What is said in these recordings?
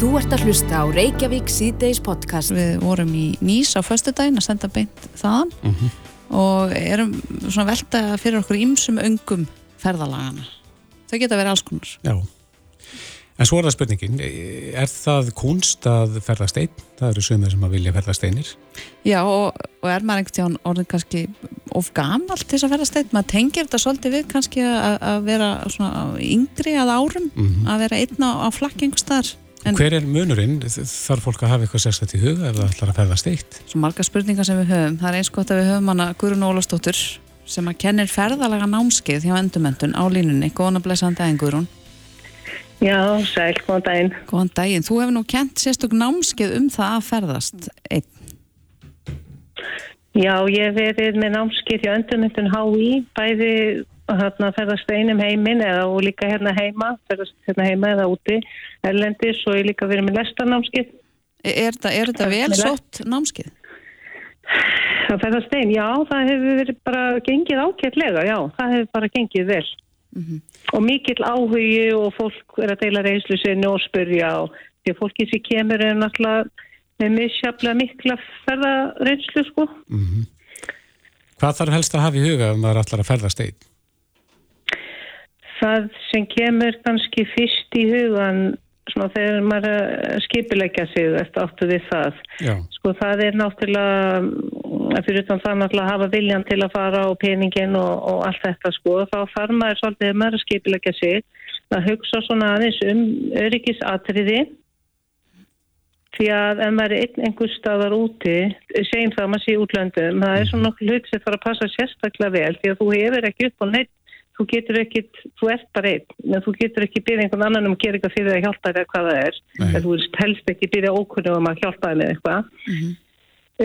Þú ert að hlusta á Reykjavík síðdeis podcast. Við vorum í Nýs á förstu daginn að senda beint þaðan mm -hmm. og erum svona velta fyrir okkur ímsum öngum ferðalagana. Þau geta verið alls konar. Já, en svo er það spurningin, er það kunst að ferðast einn? Það eru sömur sem að vilja ferðast einir. Já, og, og er maður einhvern tíðan orðin kannski of gammal til þess að ferðast einn? Maður tengir þetta svolítið við kannski að, að vera svona yngri að árum, mm -hmm. að vera einn á, á flakkengustar En Hver er munurinn? Þarf fólk að hafa eitthvað sérstætt í huga ef það ætlar að ferðast eitt? Svo marga spurningar sem við höfum. Það er eins gott að við höfum hana Guðrun Ólastóttur sem að kennir ferðalega námskeið hjá endumöndun á línunni. Góðan að blessa hann daginn, Guðrun. Já, sæl, góðan daginn. Góðan daginn. Þú hefur nú kent sérstök námskeið um það að ferðast einn. Já, ég verið með námskeið hjá endumöndun HÍ, bæði að ferðast einum heimin eða og líka hérna heima, ferðast hérna heima eða úti erlendis og ég líka verið með lestarnámskið. Er þetta vel sott námskið? Það ferðast einn, já, það hefur verið bara gengið ákveðlega, já, það hefur bara gengið vel. Mm -hmm. Og mikill áhugi og fólk er að deila reynslu sinni og spurja og því að fólki sem kemur er náttúrulega með misjaflega mikla ferðareynslu, sko. Mm -hmm. Hvað þarf helst að hafa í huga ef maður ætlar að ferðast einn? Það sem kemur kannski fyrst í hugan svona þegar maður skipilegja sig eftir áttu við það. Já. sko það er náttúrulega fyrir utan það náttúrulega að hafa viljan til að fara á peningin og, og allt þetta sko þá þarf maður svolítið maður að skipilegja sig að hugsa svona aðeins um öryggisatriði. Því að ef maður er einn einhver staðar úti segjum það að maður sé útlöndum það er svona nokkuð hlut sem þarf að passa sérstaklega vel því að þú hefur ekki upp á neitt þú getur ekki, þú ert bara einn, en þú getur ekki byrja einhvern annan um að gera eitthvað fyrir að hjálpa þér hvað það er, en þú helst ekki byrja ókunnum um að hjálpa þér með eitthvað. Mm -hmm.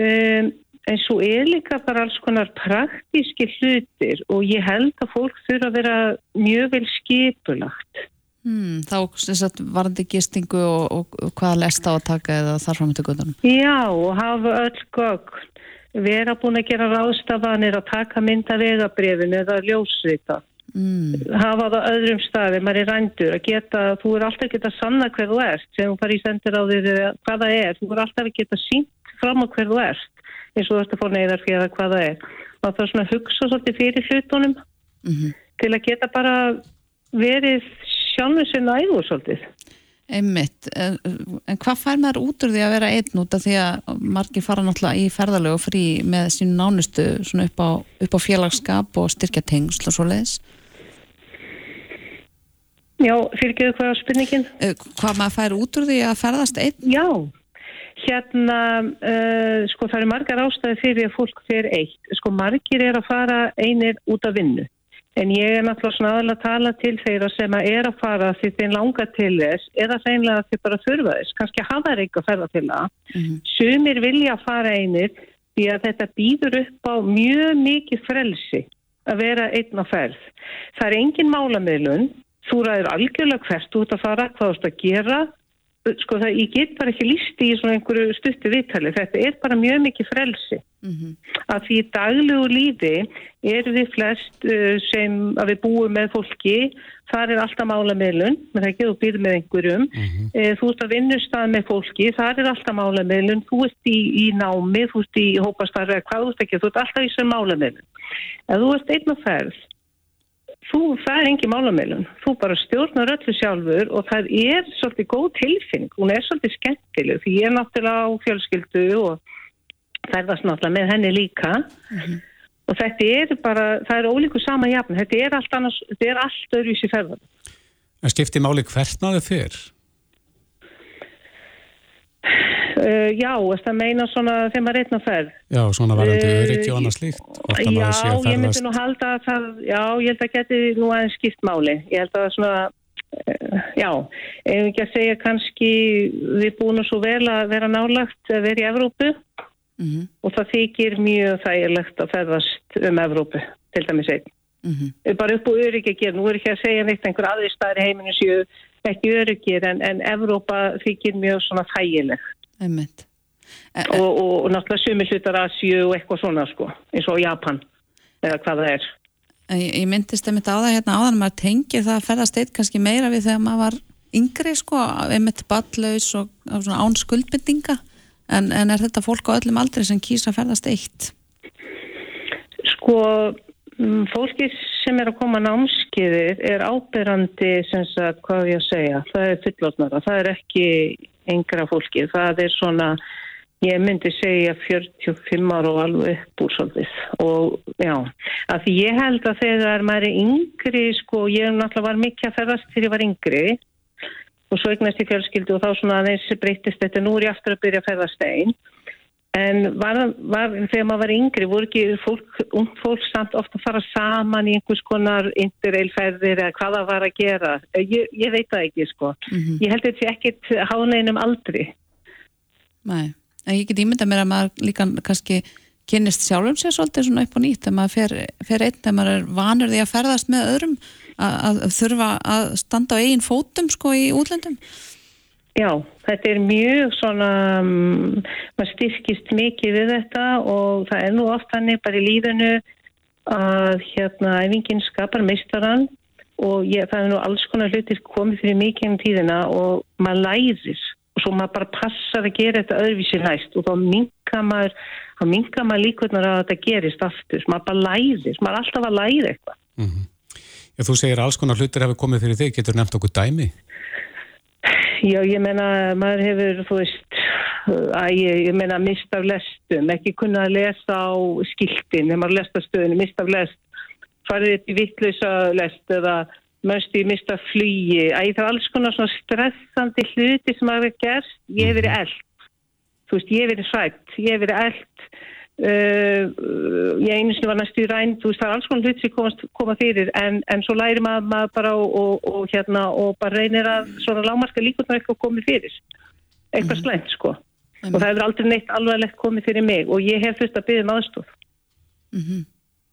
um, en svo er líka bara alls konar praktíski hlutir og ég held að fólk þurfa að vera mjög vel skipulagt. Hmm, þá varandi gistingu og, og, og hvaða lest á að taka eða þarf fram til guðunum? Já, og hafa öll gögn vera búin að gera ráðstafanir að taka mynda vegabrefinu eða ljósvita mm. hafa það öðrum staði, maður er rændur að geta, þú er alltaf að geta sanna hver þú ert, sem þú farið í sendir á því hvað það er, þú er alltaf að geta sínt fram á hver þú ert, eins og þú ert að fá neyðar fyrir hvað það er það er svona að hugsa svolítið fyrir hlutunum mm -hmm. til að geta bara verið sjálfur sinna ægur svolítið Einmitt, en hvað fær maður út úr því að vera einn út af því að margir fara náttúrulega í ferðalögu frí með sín nánustu upp á, upp á félagskap og styrkja tengsl og svo leiðis? Já, fyrir ekki hvað spurningin? Eh, hvað maður fær út úr því að ferðast einn? Já, hérna, uh, sko það eru margar ástæði fyrir að fólk fyrir eitt. Sko margir er að fara einir út af vinnu. En ég er náttúrulega svona aðalega að tala til þeirra sem að er að fara því þeim langar til þess eða þeinlega því bara þurfa þess. Kanski hafa þeir ekki að ferða til það. Mm -hmm. Sumir vilja að fara einir því að þetta býður upp á mjög mikið frelsi að vera einn á ferð. Það er engin málamiðlun. Þú ræður algjörlega hvert út að fara, hvað þú ætti að gera. Sko það, ég get bara ekki listi í svona einhverju stutti viðtali. Þetta er bara mjög mikið frelsi. Mm -hmm. Að því daglegu lífi er við flest uh, sem að við búum með fólki, þar er alltaf mála meðlun, menn það ekki, þú býr með einhverjum, mm -hmm. þú ert að vinnustað með fólki, þar er alltaf mála meðlun, þú ert í, í námi, þú ert í hópastarfi, hvað þú ert ekki, þú ert alltaf í sem mála meðlun. Ef þú ert einn og ferð, þú, það er engi mála meðlun, þú bara stjórnar öllu sjálfur og það er svolítið góð tilfinning, hún er svolítið skemmtileg, því ég er náttúrulega á fjölskyldu og ferðast náttúrulega með henni líka mm -hmm. og þetta er bara, það er ólíku sama jafn, þetta er allt annars, þetta er allt öðruvis í ferðan. En skipti máli hvert náðu fyrr? Uh, já, það meina svona þegar maður reyna ferð. Já, svona varandi uh, öryggi og annað slíkt. Já, ég myndi nú halda að það, já, ég held að geti nú aðeins skipt máli. Ég held að svona, uh, já, ef ekki að segja kannski við búum svo vel að vera nálagt að vera í Evrópu mm -hmm. og það þykir mjög þægilegt að ferðast um Evrópu til dæmis einn. Mm -hmm. Bara upp á öryggir, nú er ekki að segja neitt einhver aðri staðir heiminu séu ekki öryggir en, en Evrópa þykir mjög svona þægilegt. Einmitt. E e og, og, og náttúrulega sumi hlutar Asju og eitthvað svona sko, eins og Japan eða hvað það er. Ég, ég myndist mynda á það hérna áðan maður tengir það að ferðast eitt kannski meira við þegar maður var yngri sko, einmitt ballaus og og án skuldbindinga en, en er þetta fólk á öllum aldri sem kýsa að ferðast eitt? Sko, fólki sem er að koma námskiðið er ábyrrandi, sagt, hvað ég að segja, það er fullotnara, það er ekki yngra fólki, það er svona, ég myndi segja 45 ára og alveg svolítið. Og já, af því ég held að þegar maður er yngri, sko, ég náttúrulega var mikið að ferðast þegar ég var yngri. Og svo eignast ég fjölskyldu og þá svona aðeins breytist þetta, nú er ég aftur að byrja að ferðast einn En var, var, þegar maður var yngri, voru ekki fólk, ung fólk samt ofta að fara saman í einhvers konar interrailferðir eða hvað það var að gera? Ég, ég veit það ekki, sko. Mm -hmm. Ég held þetta ekkit háneinum aldrei. Nei, en ég get ímynda mér að maður líka kannski kynist sjálfum sér svolítið svona upp og nýtt þegar maður fer, fer einn, þegar maður er vanur því að ferðast með öðrum að, að þurfa að standa á eigin fótum, sko, í útlöndum. Já, þetta er mjög svona, um, maður styrkist mikið við þetta og það er nú oft hannig bara í líðinu að hérna æfingin skapar meistaran og ég, það er nú alls konar hlutir komið fyrir mikið um tíðina og maður læðir og svo maður bara passar að gera þetta öðruvísi næst og þá minka maður, maður líkvöldnar að þetta gerist aftur, maður bara læðir, maður er alltaf að læða eitthvað. Mm -hmm. Þú segir alls konar hlutir hefur komið fyrir þig, getur nefnt okkur dæmi? Já, ég menna, maður hefur, þú veist, að ég, ég menna, mist af lestum, ekki kunna að lesa á skiltin, þegar maður lesta stöðinu, mist af lest, farið upp í vittlösa lest eða mörst í mist af flugi, að ég þarf alls konar svona stressandi hluti sem maður hefur gert, ég hef verið eld, þú veist, ég hef verið svætt, ég hef verið eld, Uh, ég einu sem var næstu í ræn þú veist það er alls konar hlut sem komast, koma fyrir en, en svo læri maður, maður bara og, og, og hérna og bara reynir að svona lámarka líkvöldar eitthvað komið fyrir eitthvað mm. slæmt sko mm. og það hefur aldrei neitt alvarlegt komið fyrir mig og ég hef þurft að byggja um aðstof mm -hmm.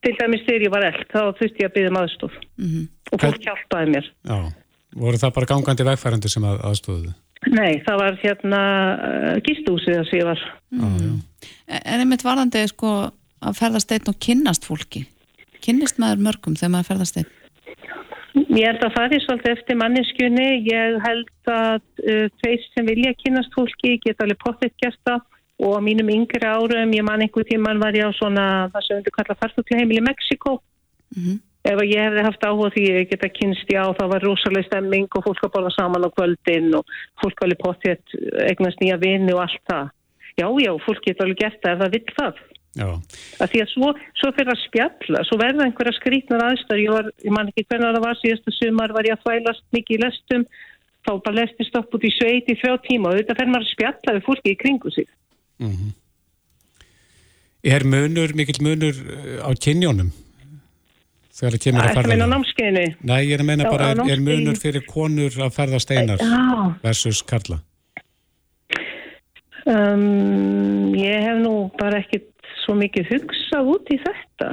til dæmis þegar ég var eld þá þurft ég að byggja um aðstof -hmm. og fólk hjálpaði mér Já, voru það bara gangandi vegfærandi sem að aðstofuðu? Nei, það var hérna uh, gístúsið að sé var. Mm. En einmitt varðandi sko að ferðast einn og kynnast fólki. Kynnist maður mörgum þegar maður ferðast einn? Ég held að það er svolítið eftir manneskjunni. Ég held að uh, þeir sem vilja kynnast fólki geta alveg pottitt gert það. Og á mínum yngri árum ég man einhver tíman var ég á svona það sem við kalla farstofleheimil í Mexiko mm -hmm ef ég hefði haft áhuga því ég geta kynst já þá var rosalega stemming og fólk að bála saman á kvöldin og fólk alveg potið eignast nýja vini og allt það. Já já, fólk getur alveg gert það ef það vill það. Að því að svo, svo fyrir að spjalla svo verða einhverja skrítnar aðstöður ég, var, ég man ekki hvernig það var síðastu sumar var ég að þvælast mikið í lestum. Þá bara lestist upp út í sveit í þrjá tíma og þetta maður að spjalla við fólki í kringu sig. Mm -hmm. Er munur, mikill munur eh, á kynjónum? Þegar það kemur að ferða? Það er að námskeiðinu. Nei, ég er að meina bara, er, er munur fyrir konur að ferða steinar versus Karla? Um, ég hef nú bara ekkit svo mikið hugsað út í þetta.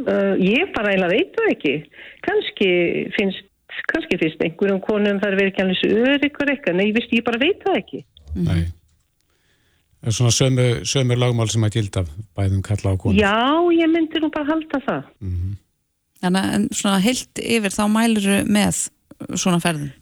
Uh, ég bara eiginlega veit það ekki. Kanski finnst, kannski finnst einhverjum konum þar verið ekki alveg öryggur eitthvað. Nei, ég, ég bara veit það ekki. Nei. Það er svona sömu, sömu lagmál sem að gilda bæðum Karla og konur. Já, ég myndi nú bara halda það. Mhm. Mm Að svona heilt yfir þá mæluru með svona ferðin?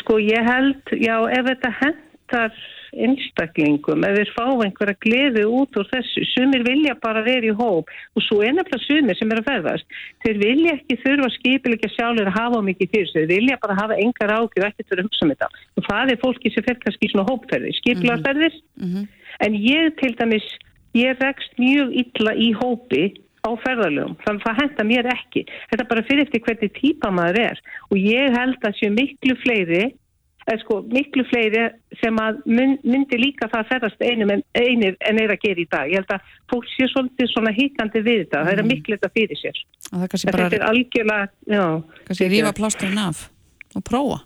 Sko ég held, já ef þetta hendar einstaklingum, ef þeir fá einhverja gleði út úr þessu, sumir vilja bara vera í hóp. Og svo nefnilega sumir sem er að ferðast, þeir vilja ekki þurfa skipilegja sjálfur að hafa mikið fyrir þeir vilja bara hafa engar ágjur ekkert fyrir að hugsa um þetta. Og það er fólki sem fer kannski svona hópferði, skipilagarferðir mm -hmm. en ég til dæmis, ég rekst mjög illa í hópi á ferðalögum, þannig að það henda mér ekki. Þetta bara fyrir eftir hvernig típa maður er. Og ég held að séu miklu fleiri eða sko miklu fleiri sem að myndi líka það að ferðast einum en einir en er að gera í dag. Ég held að fólk séu svolítið svona híkandi við þetta, það er að mhm. miklu þetta fyrir sér. Þetta er algjörlega kannski rífa plásturinn af og prófa.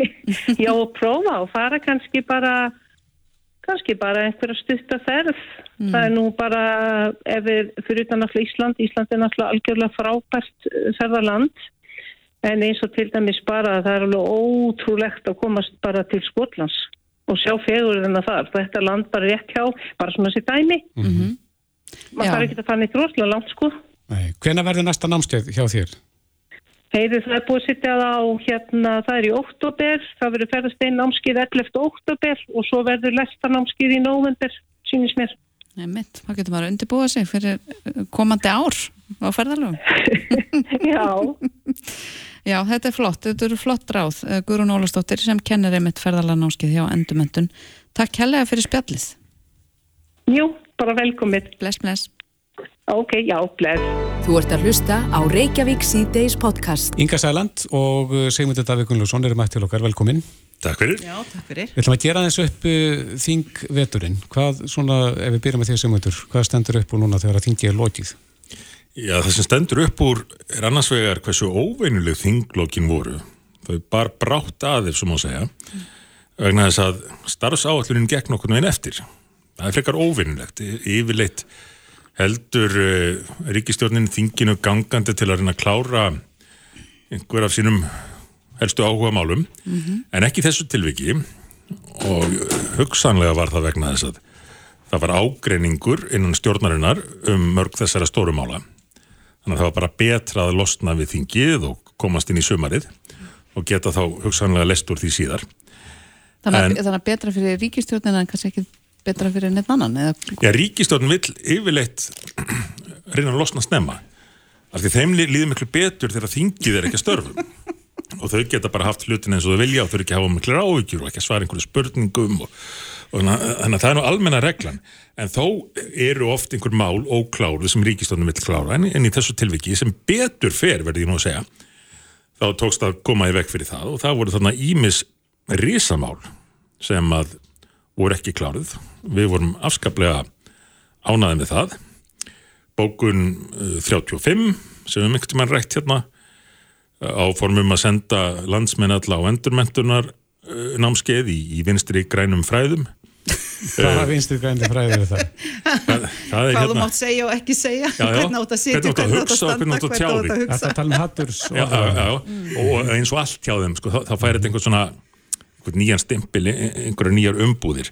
Já og prófa og fara kannski bara kannski bara einhverja stuttaferð mm. það er nú bara ef við fyrir utan náttúrulega Ísland Ísland er náttúrulega algjörlega frábært eh, ferðarland en eins og til dæmis bara það er alveg ótrúlegt að komast bara til Skotlands og sjá fegurinn að það þetta land bara rétt hjá, bara svona sér dæmi. Mm -hmm. maður þarf ekki að fann eitt rosalega langt sko. Hvena verður næsta námskeið hjá þér? Heiði það er búið að sitja það á hérna, það er í óttobér, það verður ferðast einn námskið 11. óttobér og svo verður lesta námskið í nóvember, sínist mér. Nei, mitt, þá getur maður að undirbúa sig fyrir uh, komandi ár á ferðalöfum. Já, Já, þetta er flott, þetta eru flott ráð. Uh, Guðrún Ólastóttir sem kennir einmitt ferðalarnámskið hjá Endumöndun. Takk hellega fyrir spjallið. jú, bara velkomið. Bless, bless. Ok, já, bless. Þú ert að hlusta á Reykjavík C-Days podcast. Inga Sæland og uh, Sigmundur Davík Gunnlússon eru mætt til okkar, velkomin. Takk fyrir. Já, takk fyrir. Við ætlum að gera þessu upp uh, þingveturinn. Hvað, svona, ef við byrjum með því Sigmundur, hvað stendur upp úr núna þegar að þingi er lokið? Já, það sem stendur upp úr er annars vegar hversu óveinuleg þinglokkin voru. Þau bar brátt aðeins, sem má segja, vegna þess að starfsáallunin gekk nokkurn veginn eftir. Það er frekar óvinnulegt. Yfirleitt heldur uh, ríkistjórnin þinginu gangandi til að reyna að klára einhver af sínum helstu áhuga málum, en ekki þessu tilviki og hugsanlega var það vegna þess að það var ágreiningur innan stjórnarinnar um mörg þessara stóru mála. Þannig að það var bara betra að losna við þingið og komast inn í sumarið og geta þá hugsanlega lest úr því síðar. Þannig að, En- þannig að betra fyrir ríkistjórnina en kannski ekki betra fyrir neitt annan eða Já, ríkistjórn vill yfirleitt reyna að losna snemma. Af því þeim lí- líður miklu betur þegar þingið er ekki að störfum. og þau geta bara haft hlutin eins og þau vilja og þau eru ekki að hafa miklu áhyggjur og ekki að svara einhverju spurningum og, og þannig að- það er nú almenna reglan. En þó eru oft einhver mál ókláruð sem ríkistjórnum vill klára en, en í þessu tilviki sem betur fer, verði ég nú að segja, þá tókst að koma í veg fyrir það og það voru þarna ímis risamál sem að voru ekki kláruð. Við vorum afskaplega ánaðið með það. Bókun uh, 35 sem við myktum að rætt hérna áformum að senda landsmenn alla á endurmentunar uh, námskeið í, í vinstri grænum fræðum. Hvað vinstri grændi fræðir er það? Er hvað þú hérna... mátt segja og ekki segja Já, já. hvernig átt að sitja, Hvernig átt að hugsa og hvernig átt að að Þetta hugsa tala um hatturs já. og eins og allt hjá þeim sko, þá, þá færi þetta einhvern svona nýjan stimpil, ein- einhverja nýjar umbúðir.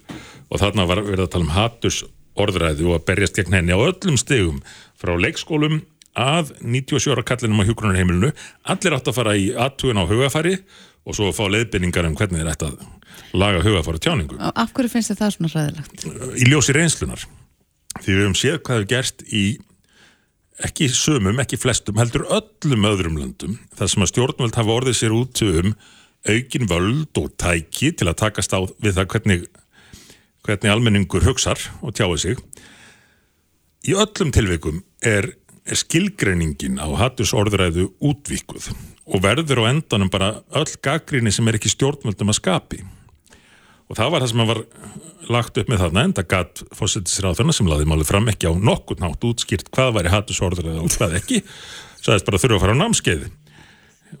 Og þarna var verið að tala um haturs orðræði og að berjast gegn henni á öllum stegum frá leikskólum að 97 ára kallinum á hjúgrunarheimilinu allir átt að fara í aðtugun á hugafæri og svo að fá leiðbynningar um hvernig þeir ætti að laga hugafæri tjáningu. Af hverju finnst það svona ræðilegt? í ljósi reynslunar því við höfum séð hvað hefur gerst í ekki sumum, ekki flestum heldur öllum öðrum löndum þar sem að stjórnvöld hafa orðið sér út um aukin völd og tæki til að takast á við það hvernig hvernig almenningur hugsar og tjáði sig. Í öllum tilvikum er, er skilgreiningin á hattusorðræðu útvíkuð og verður á endanum bara öll gaggrinni sem er ekki stjórnvöldum að skapi. Og það var það sem var lagt upp með þarna enda gatt fósittisráðurna sem laði málið fram ekki á nokkurn nátt útskýrt hvað væri hattusorðræðu og hvað ekki sagðist bara þurfa að fara á námskeið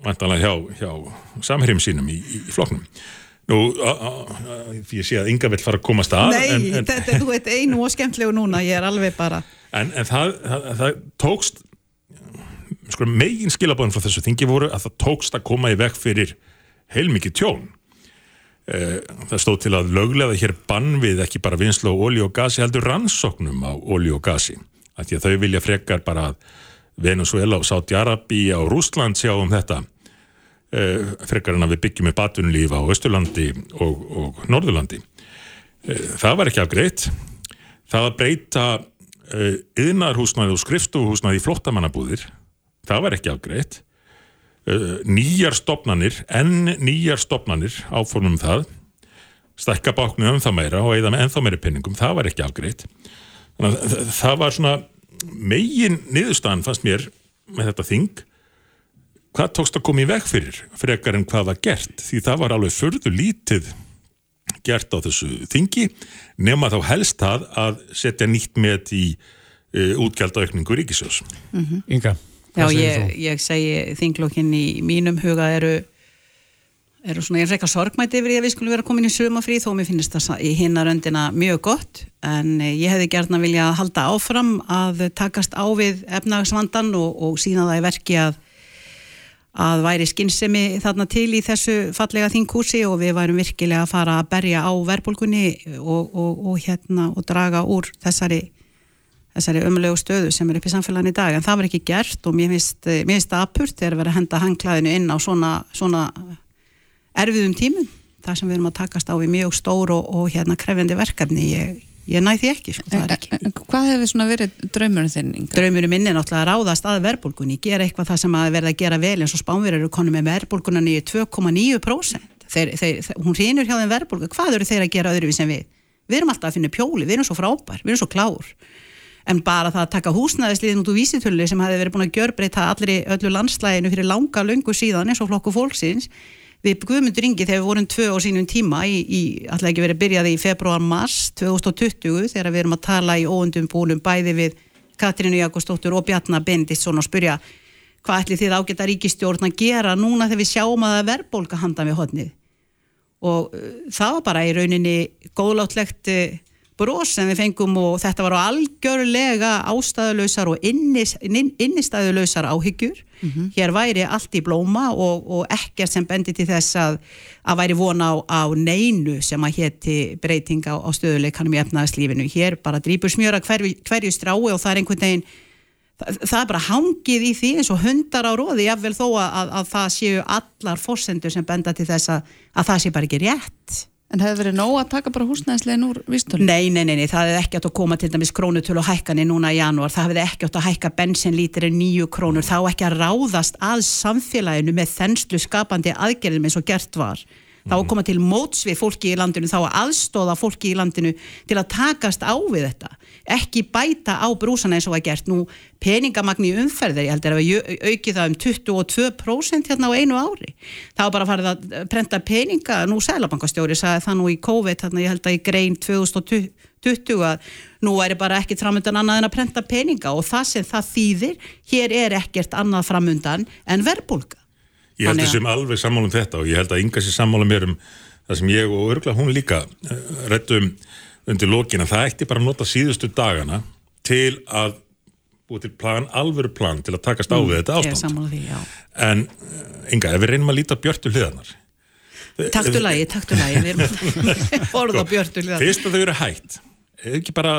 vantanlega hjá, hjá samherjum sínum í, í, flokknum. Nú, a, a, a, ég sé að Inga vill fara að komast að Nei, en, en, þetta er þú veit einu og skemmtlegu núna, ég er alveg bara en, en það, það, það tókst sko, megin skilabóðin frá þessu þingi voru að það tókst að koma í veg fyrir heilmikið tjón. Eh, það stóð til að löglega hér bann við ekki bara vinslu á olíu og gasi heldur rannsóknum á olíu og gasi. Af því að þau vilja frekar bara að Venezuela og Saudi-Arabi og Rússland sjá um þetta. Eh, frekar en að við byggjum upp atvinnulíf á Östurlandi og, og Norðurlandi. Eh, það var ekki afgreitt. Það að breyta yðnarhúsnaði og skrifstofuhúsnaði í flottamannabúðir það var ekki afgreitt. Nýjar stopnanir enn nýjar stopnanir áformum það. Stakka báknu um það meira og eða með ennþá meiri pinningum, það var ekki afgreitt. Þannig að það var svona megin niðurstaðan fannst mér með þetta þing hvað tókst að koma í veg fyrir frekar en hvað var gert? Því það var alveg förðu lítið gert á þessu þingi nema þá helst það að setja nýtt með í uh, útgjaldaaukningu ríkisjós Inga, Já, hvað segir ég, þú? ég segi þinglokkin í mínum huga eru eru svona, ég reyka sorgmæti yfir því að við skulum vera komin í sumafrí þó mér finnst það í hinna röndina mjög gott. En eh, ég hefði gertna vilja halda áfram að takast á við efnagsvandan og, og sína það í verki að að væri skinnsemi þarna til í þessu fallega þingkúsi og við værum virkilega að fara að berja á verðbólgunni og, og, og hérna og draga úr þessari þessari ömulegu stöðu sem er upp í samfélagin í dag. En það var ekki gert og mér finnst, mér finnst það apurt þegar verið að henda hangklæðinu inn á svona, svona erfiðum tímum þar sem við erum að takast á við mjög stór og, og hérna krefjandi verkefni ég, ég næ því ekki, sko, það er ekki En Hvað hefur svona verið draumurinn þinn? Draumurinn minn er náttúrulega að ráðast að verðbólgunni, gera eitthvað það sem að verða að gera vel eins og spánverður konum með verðbólgunan í 2,9%. Þeir, þeir, þeir, hún rínur hjá þeim verðbólgu, hvað eru þeir að gera öðruvís en við? Við erum alltaf að finna pjóli, við erum svo frábær, við erum svo klár. En bara það að taka húsnæðisliðin út úr vísitölu sem hefði verið búin að gjörbreyta allir öllu landslæginu fyrir langa löngu síðan eins og flokku fólksins við Guðmundur Ingi þegar við vorum tvö á sínum tíma í, í alltaf ekki verið byrjaði í februar-mars 2020 þegar við erum að tala í óundum bólum bæði við Katrínu Jakobsdóttur og Bjarnar Bendisson og spurja hvað ætli þið ágæta ríkistjórn að gera núna þegar við sjáum að það er verðbólka handan við hodnið og uh, það var bara í rauninni góðláttlegt bros sem við fengum og þetta var á algjörlega ástæðulausar og innis, inn, innistæðulausar áhyggjur. Hér væri allt í blóma og, og ekkert sem bendi til þess að að væri vona á, á neinu sem að hétti breyting á, á stöðuleikanum í efnaðarslífinu hér bara drýpur smjöra hverju, hverju strái og það er einhvern veginn það, það er bara hangið í því eins og hundar á róði jáfnvel þó að, að, að það séu allar fórsendur sem benda til þess að, að það sé bara ekki rétt En hefur verið nóg að taka bara húsnæðislegin úr vístölu? Nei, nei, nei, nei, það hefði ekki átt að koma til dæmis krónutölu og hækkanir núna í janúar, það hefði ekki átt að hækka bensinlítri nýju krónur, þá ekki að ráðast að samfélaginu með þenslu skapandi aðgerðum eins og gert var. Þá að koma til móts við fólki í landinu, þá að aðstóða fólki í landinu til að takast á við þetta. Ekki bæta á brúsana eins og að gert. Nú peningamagni umferðir, ég held að við aukið það um 22% hérna á einu ári. Var bara farið að prenta peninga, nú Sælabankastjóri sagði það nú í COVID, hérna ég held að í grein 2020 að nú væri bara ekkert framundan annað en að prenta peninga og það sem það þýðir, hér er ekkert annað framundan en verbulga. Ég held þessum alveg sammála um þetta og ég held að Inga sér sammála mér um það sem ég og örgla hún líka uh, rættum undir lokin að það ætti bara að nota síðustu dagana til að búið til plan, alvöru plan til að takast á við þetta Ég er ástand. sammála því. En uh, Inga, ef við reynum að líta björtu hliðarnar. Taktu lagi, taktu lagi, við erum orða björtu hliðar. Fyrst að þau eru hægt, eða ekki bara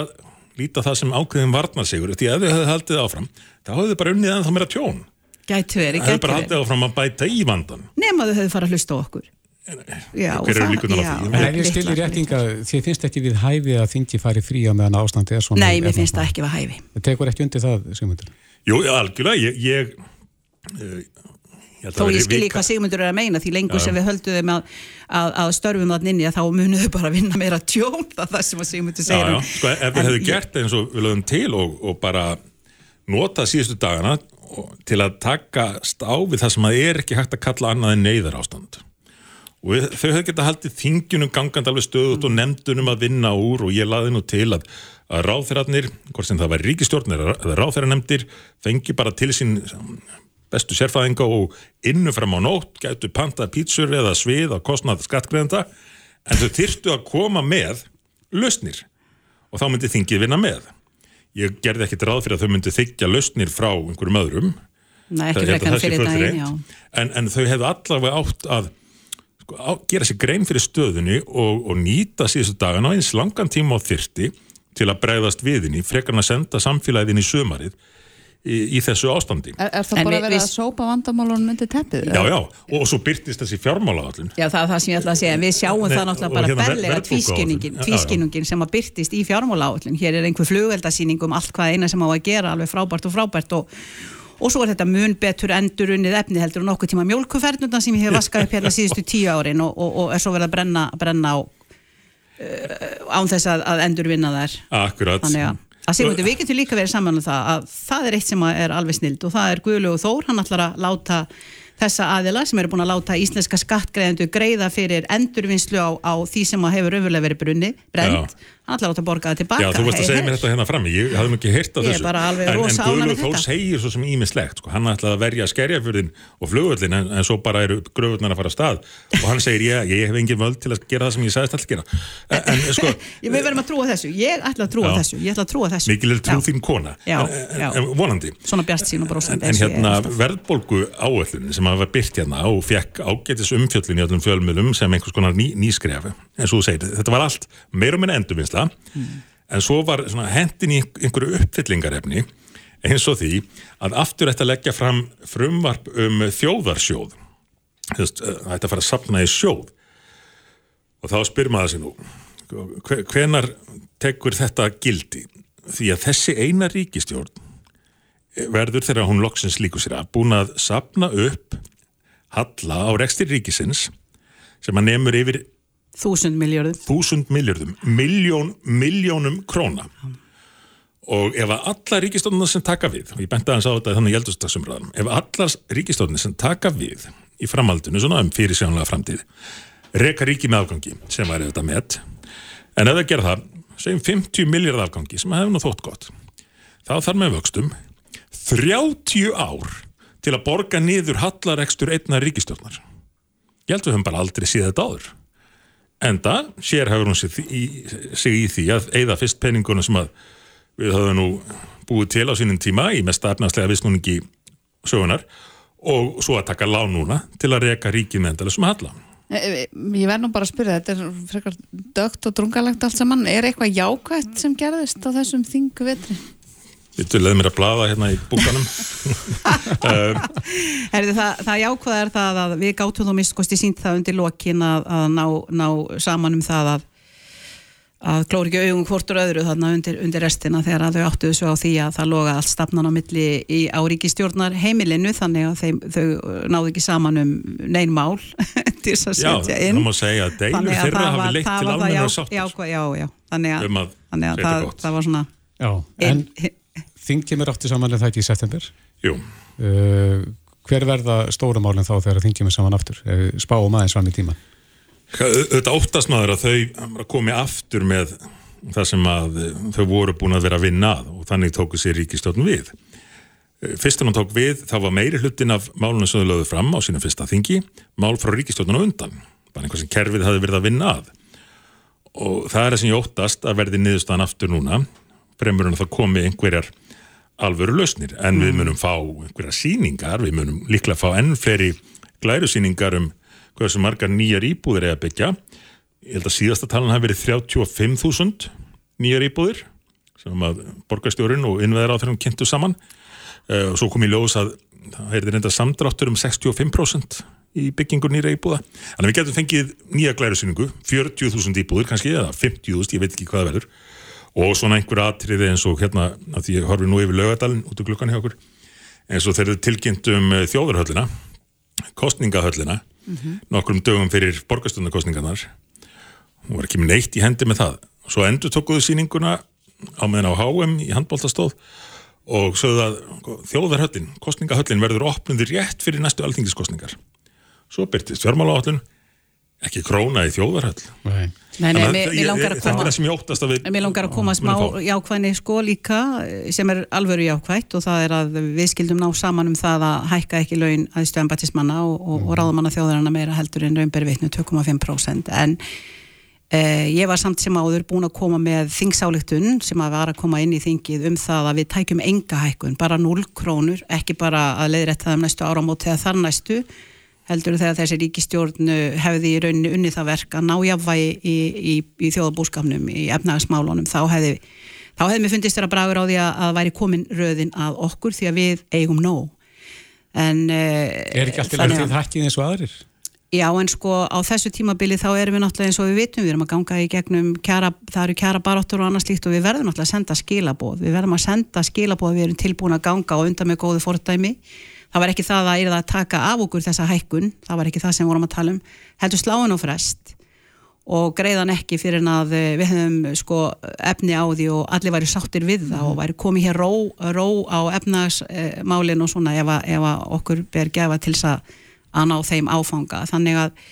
líta það sem ákveðin varnarsigur, því að þau hefðu haldið áfram, þá hefðu bara unnið en það meira tjón. Gætu verið, Það hefðu gætu bara verið. haldið áfram að bæta í vandan. Nema þau hefðu farið að hlusta á okkur. Já, og Hver eru það- líkurnar á já, því? En ég litlar. réttinga, þið finnst ekki við hæfi að þingi fari frí á meðan ástandi er svona. Nei, mér finnst það ekki að hæfi. Það tekur ekki undir það, Sigmundur. Jú, algjörlega, ég, ég, uh, að Þó ég skilji hvað Sigmundur er að meina því lengur Já. sem við höldum að, að, að störfum þann inni að þá munuðu bara að vinna meira tjón það það sem að Sigmundur Já, segir já, um- sko, ef við hefðu gert eins og við lögum til og, og bara nota síðustu dagana til að takast á við það sem að er ekki hægt að kalla annað en neyðar ástand og við, þau hefðu geta haldið þingjunum gangandi alveg stöðut og nefndunum að vinna úr og ég laði nú til að, að ráþeirarnir, hvort sem það var ríkistjórn eða ráþeirarnefndir, fengi bara til sín bestu sérfæðinga og innu fram á nótt gætu pantað pítsur eða svið á kostnað skattgreðenda en þau þyrftu að koma með lausnir og þá myndi þingið vinna með. Ég gerði ekkit ráð fyrir að þau myndi þykja lausnir frá einhverjum öðrum. Nei, ekki sé fyrir daginn, já. En, en þau hefðu allavega átt að sko, á, gera sér grein fyrir stöðunni og, og nýta síðustu dagana á eins langan tíma á þyrti til að bregðast viðinni, frekar en að senda samfélagin í sömarið í, í þessu ástandi. Er, er það En bara verið við- að sópa vandamálunum myndi teppið? Já, já, og, og svo byrtist þessi fjármálaðallin. Já, það er það sem ég ætla að segja. Við sjáum Nei, það náttúrulega bara hérna berlega já. tvískinnungin sem að byrtist í fjármála áallin. Hér er einhver flugeldasýning um allt hvað eina sem á að gera, alveg frábært og frábært og, og svo er þetta mun betur endurunnið efni heldur og nokkuð tíma mjólkufernuna sem ég hef vaskað upp hérna síðustu tíu árin og, og, og er svo verið að brenna, brenna á uh, án þess að, að endurvinna þær. Akkurat. Þannig að, að Sigmundur, við getum líka verið saman um það að það er eitt sem er alveg snild og það er Guðlögu Þór, hann ætlar að láta þessa aðila sem eru búin að láta íslenska skattgreðendu greiða fyrir endurvinnslu á, á því sem hefur öfurlega verið brunni, brend, hann ætlar að láta borga það tilbaka. Já, þú veist að segja mér þetta hérna frammi, ég hafði ekki heyrt á þessu. en, en Guðlur með þó þetta. segir svo sem ímislegt, sko. hann ætlaði að verja skerjafjörðin og flugvöllin en, en svo bara eru gröfurnar að fara að stað og hann segir, ég, ég hef engin völd til að gera það sem ég sagðist alltaf gera. En, en sko, Ég við verðum að trúa þessu, ég ætla að trúa Já. þessu, ég ætla að trúa þessu. mikil er trú þín kona, Já, en, já. en, en vonandi. Svona bjart sín og En, brósandi. en svo var hendin í einhverju uppfyllingarefni eins og því að aftur ætti að leggja fram frumvarp um þjóðarsjóð. Þess, það ætti að fara að sapna í sjóð. Og þá spyr maður sér nú hve- hvenar tekur þetta gildi? Því að þessi eina ríkistjórn verður þegar hún loksins líku sér að búin að sapna upp halla á rekstir ríkisins sem að nefnur yfir þúsund miljörðum þúsund miljardum, miljón, miljónum króna. Og ef að alla ríkistofnir sem taka við og ég benti aðeins á þetta þannig jeldustasumræðum ef allar ríkistofnir sem taka við í framhaldinu, svona um fyrir sjánlega framtíð reka ríki með afgangi sem væri þetta met en ef það gera það, segjum 50 miljard afgangi sem hefur nú þótt gott þá þarf með vöxtum 30 ár til að borga niður hallarekstur einnar ríkistofnar ég held við höfum bara aldrei séð þetta áður Enda sér hafur hún sig í, sig í því að eigða fyrst peninguna sem að við höfum nú búið til á sínum tíma í mest efnarslega vissnúningi sögunar og svo að taka lán núna til að reka ríkið með endala sem halla. E, e, Ég verð nú bara að spyrja, þetta er frekar dögt og drungalegt allt saman. Er eitthvað jákvætt sem gerðist á þessum þingu vetri? Vittu, leið mér að blaða hérna í búkanum. Herði, það, það jákvæða er það að við gátum þó mist kosti sínt það undir lokin að, að ná, ná saman um það að að klóri ekki augum hvortur öðru þarna undir, undir restina þegar að þau áttuðu svo á því að það loga allt stafnan á milli í áríkistjórnar heimilinu þannig að þeim, þau náðu ekki saman um neyn mál til þess að Já, setja inn. það má segja að deilur þeirra hafi leitt til almenna já- sáttur já, já, já, þannig að, um að þannig það, það var svona Já, en inn, þingið mér átti samanlega það ekki í september. Jú, Uh, hver verða stóra málinn þá þegar þingið mér saman aftur? Uh, spáum aðeins fram í tíman. Þetta óttast maður að þau komi aftur með það sem að eh, þau voru búin að vera að vinna og þannig tóku sér ríkistjórn við. Eh, Fyrst en hún tók við, þá var meiri hlutin af málunum sem þau lögðu fram á sínum fyrsta þingi, mál frá ríkistjórnun á undan, bara einhvað sem kerfið hafi verið að vinna að. Og það er það sem ég óttast að verði niðurstaðan aftur núna, fremur en það komi einhverjar alvöru lausnir, en við munum fá einhverjar síningar, við munum líklega fá enn fleiri glæru síningar um hversu margar nýjar íbúðir er að byggja. Ég held að síðasta talan hafi verið 35.000 nýjar íbúðir sem að borgarstjórin og innveðar á þeirrum kynntu saman. Uh, og svo kom í ljós að það er reynda samdráttur um 65% í byggingur nýra íbúða. Þannig að við getum fengið nýja glærusýningu 40.000 íbúðir kannski eða 50.000, ég veit ekki hvað það verður og svona einhver atriði eins og hérna að því horfi nú yfir lögadalinn út úr glukkan hjá okkur eins og þeir eru tilkynnt um eh, þjóðarhöllina kostningahöllina nokkrum dögum fyrir borgastundarkostningarnar hún var ekki með neitt í hendi með það. Svo endur tókuðu sýninguna á meðan á HM í handbóltastóð og sögðu að þjóðarhöllin, kostningahöllin verður opnundi rétt fyrir næstu alþingiskostningar svo byrtist fjármálaállun ekki króna í þjóðarhöll. Nei. Nei, nei, mér, ég- mér langar að koma það sem ég óttast að við Mér langar að koma smá jákvæðni sko líka eh, sem er alvöru jákvætt og það er að við skildum ná saman um það að hækka ekki laun aðstu embatismanna og, og, og ráðamanna þjóðaranna meira heldur en raunberi vitnu 2,5% en eh, ég var samt sem áður búin að koma með þingsáleiktun sem að var að koma inn í þingið um það að við tækjum enga hækkun, bara 0 krónur, ekki bara að leiðrætta það um næstu áramót eða þar næstu heldur þegar þessi ríkistjórn uh, hefði í rauninni unnið það verk að ná jafnvægi í, í, í þjóðabúskapnum, í efnagasmálunum, þá hefði, þá hefði mér fundist þér að bragur á því að, að væri komin röðin að okkur því að við eigum nóg. En, uh, Er ekki alltaf verið þið hækkið eins og aðrir? Já, en sko á þessu tímabili þá erum við náttúrulega eins og við vitum, við erum að ganga í gegnum kjara, það eru kjara baráttur og annað slíkt og við verðum náttúrulega að senda skilaboð, við verðum að senda skilaboð, við erum tilbúin að ganga og undan með góðu fordæmi. Það var ekki það að það að taka af okkur þessa hækkun, það var ekki það sem vorum að tala um, heldur sláin og frest og greiðan ekki fyrir en að eh, við hefum sko efni á því og allir væri sáttir við það og væri komið hér ró, ró á efnagsmálin og svona ef, að- ef að okkur ber gefa til þess að ná þeim áfanga. Þannig að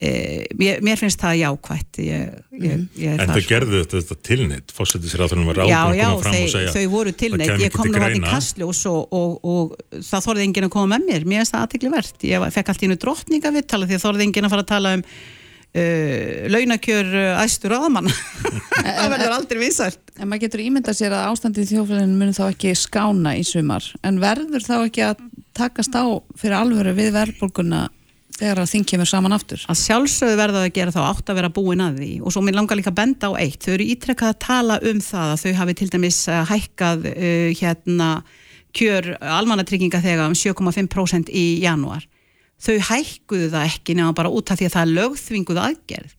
e, mér, mér finnst það jákvætt ég, ég, ég er En þau gerðu þetta, þetta tilnitt, fórsetið sér að þau var ráðum að já, koma fram þau, og segja þau voru það tilneitt, ég kom til nú að í kastljós og, og, og það þorði enginn að koma með mér, mér finnst það aðtikli ég fekk allt í einu drottninga viðtala því að þorði enginn að fara að tala um uh, launakjör uh, æstur áðamann það verður aldrei vísart En maður getur ímyndað sér að ástandið í þjófélaginu mun þá ekki skána í sumar. En verður þá ekki að takast á fyrir alvöru við verðbólguna þegar að þing kemur saman aftur. Að sjálfsögðu verða að gera þá átt að vera búin að því. Og svo mér langar líka að benda á eitt. Þau eru ítrekkað að tala um það að þau hafi til dæmis uh, hækkað uh, hérna kjör almannatrygginga þegar um 7,5% í janúar þau hækkuðu það ekki nema bara út af því að það er lögþvinguð aðgerð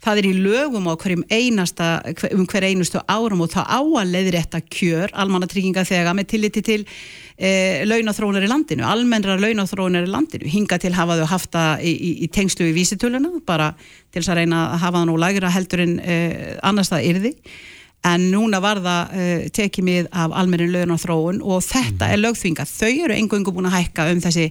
það er í lögum á hverjum einasta um hver einustu árum og það á að leiðrétta kjör almannatrygginga þegar með tilliti til e, launathróunar í landinu, almennra launathróunar í landinu, hinga til hafa þau haft það í, í, í tengslu í vísitöluna bara til þess að reyna að hafa það nú lagra heldur en e, annars það yrði en núna var það uh, tekið mið af almennin launathróun og þetta mm. er lögþvinga. Þau eru engungu búin að hækka um þessi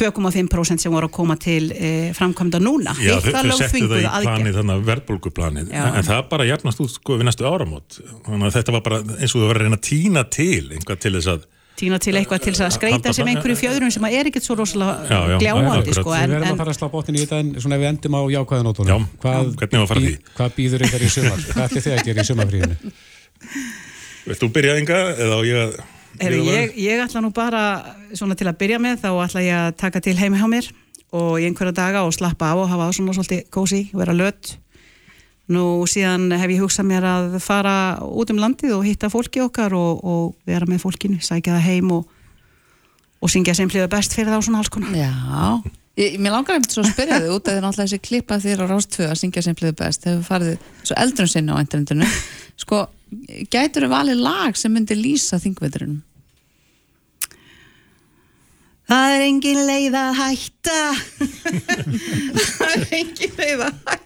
2,5% sem voru að koma til uh, framkvæmda núna. Já, þau, þau settu það í planið, þannig að verðbólguplanið, en það bara hjarnast út sko við næstu áramót. Þannig að þetta var bara eins og þú var að reyna að týna til einhvað til þess að týna til eitthvað til að skreita sem einhverju fjöðurum sem er ekkert svo rosalega gljáandi sko, Við verðum að fara að slá bóttin í þetta en svona ef við endum á jákvæðanótunum hvað, býður ykkar í sumar? Hvað ætlir þið að gera í sumarfríðinu? Vilt þú byrja enga eða á ég að Heri, ég, ég ætla nú bara svona til að byrja með þá ætla ég að taka til heimi hjá mér og í einhverja daga og slappa á og hafa svona svolítið kósi, vera lött Nú síðan hef ég hugsað mér að fara út um landið og hitta fólki okkar og, og vera með fólkinu, sækja það heim og, og syngja sem hljóða best fyrir og svona alls konar. Já, ég, mér langar einmitt svo að spyrja þig út að þið náttúrulega þessi klippa þér á Rástfjö að syngja sem hljóða best, þegar við farið svo eldrum sinni á internetinu. Sko, gætur þið valið lag sem myndi lýsa þingveturinn? Það er engin leið að hætta. Það er engin leið að hætta.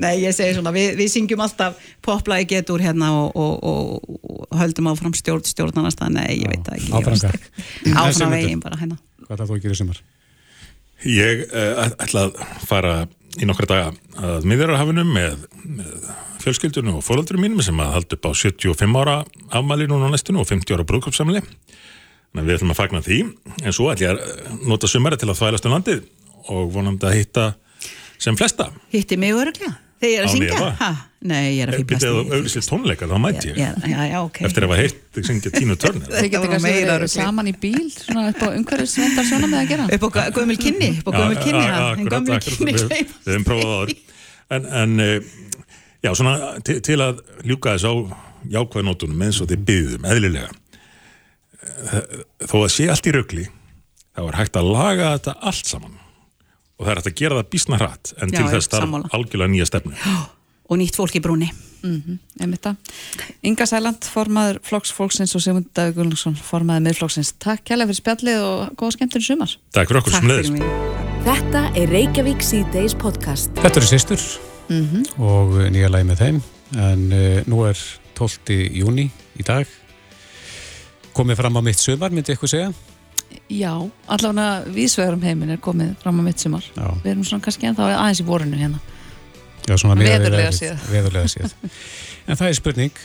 Nei, ég segi svona, við, við syngjum alltaf poplagi getur hérna og, og, og, og höldum áfram stjórn stjórnarnast Nei, ég veit það ekki Áfram veginn bara hérna. Hvað er það þú að gera sem er? Ég uh, ætla að fara í nokkra daga að miðjararhafinu með, með fjölskyldunum og fóröldurum mínum sem að halda upp á 75 ára afmæli núna á næstinu og 50 ára brúðköpsamli Þannig að við ætlum að fagna því, en svo ætlum ég að nota sumari til að þvælast um landið og vonandi að hitta sem flesta. Hitti mig öruglega? Þegar ég er að syngja? Ha? Nei, ég er að fýblast í... Eða auðvitsist tónleikar, þá mæti ég. Já, já, já, ok. Eftir að hafa heitt þig syngja tínu törnir. Það getur kannski verið saman í bíl, svona upp á umhverfisvendar svona með að gera. Upp á gömul kynni, upp á gömul kynni, en gömul kynni kleif. Við hefum prófað áður. En, já, svona til að ljúka þess á jákvæðnótunum eins og þið byggðum, eðlilega þó að sé allt í raugli þá er hægt að laga þetta allt saman og það er hægt að gera það bísna hratt en Já, til þess þarf algjörlega nýja stefnu og nýtt fólk í brúni mm -hmm, Inga Sæland, formaður flokksfólksins og Sigmund Davík Gullarsson formaður miðflokksins. Takk kærlega fyrir spjallið og góða skemmtur í sumar. Takk fyrir okkur sem leiðis. Þetta er Reykjavík C-Days podcast. Þetta eru sýstur mm -hmm. og nýja lagi með þeim en uh, nú er 12. júni í dag komið fram á mitt sumar, myndi ykkur segja? Já, allavega viðsvegarum heimin er komið fram á mitt sumar. Já. við erum svona kannski ennþá aðeins í vorinu hérna. Já, svona veðurlega síð Veðurlega síð En það er spurning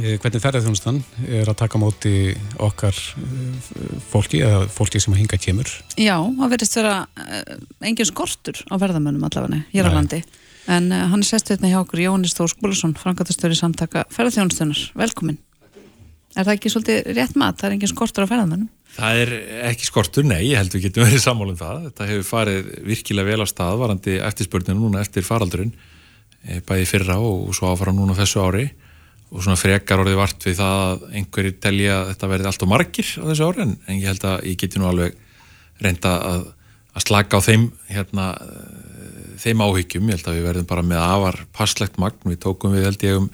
eh, hvernig ferðarþjónustan er að taka móti okkar eh, fólki eða fólki sem að hinga kemur? Já, það verðist vera eh, engin skortur á verðamönnum allavega hér á landi. En hann er sest hérna hjá okkur Jónis Þór Skúlason, frangatastöri samtaka ferðarþjónustunar, velkomin Er það ekki svolítið rétt mat? Það er engin skortur á ferðamennum? Það er ekki skortur, nei, ég held við getum verið sammálum það. Þetta hefur farið virkilega vel á stað varandi eftirspörninu núna eftir faraldurinn, eh, bæði fyrra og svo áfram núna þessu ári og svona frekar orðið vart við það að einhverju telja að þetta verði allt og margir á þessu ári en ég held að ég geti nú alveg reynda að, að slaka á þeim, hérna, þeim áhyggjum. Ég held að við verðum bara með afar passlegt magn, við tókum við held ég um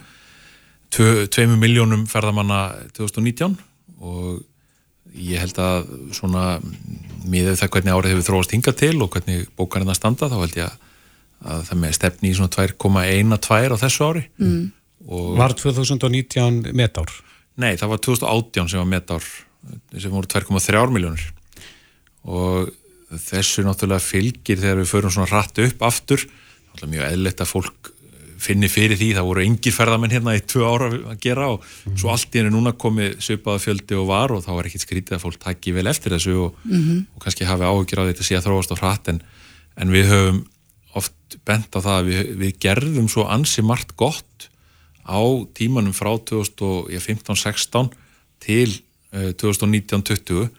2 miljónum ferðamanna 2019 og ég held að svona miðið það hvernig árið hefur þróast hinga til og hvernig bókarinn að standa þá held ég að það með stefni í svona 2,12 á þessu ári mm. Var 2019 metár? Nei, það var 2018 sem var metár sem voru 2,3 miljónur og þessu náttúrulega fylgir þegar við förum svona rætt upp aftur, náttúrulega mjög eðletta fólk finni fyrir því, það voru engir ferðamenn hérna í tvö ára að gera og mm. svo allt í henni núna komið söpaða fjöldi og var og þá er ekkit skrítið að fólk takki vel eftir þessu og, mm -hmm. og kannski hafi áhugjur á þetta að þróast á hratt en, en við höfum oft bent á það að við, við gerðum svo ansi margt gott á tímanum frá 2015-16 til uh, 2019-20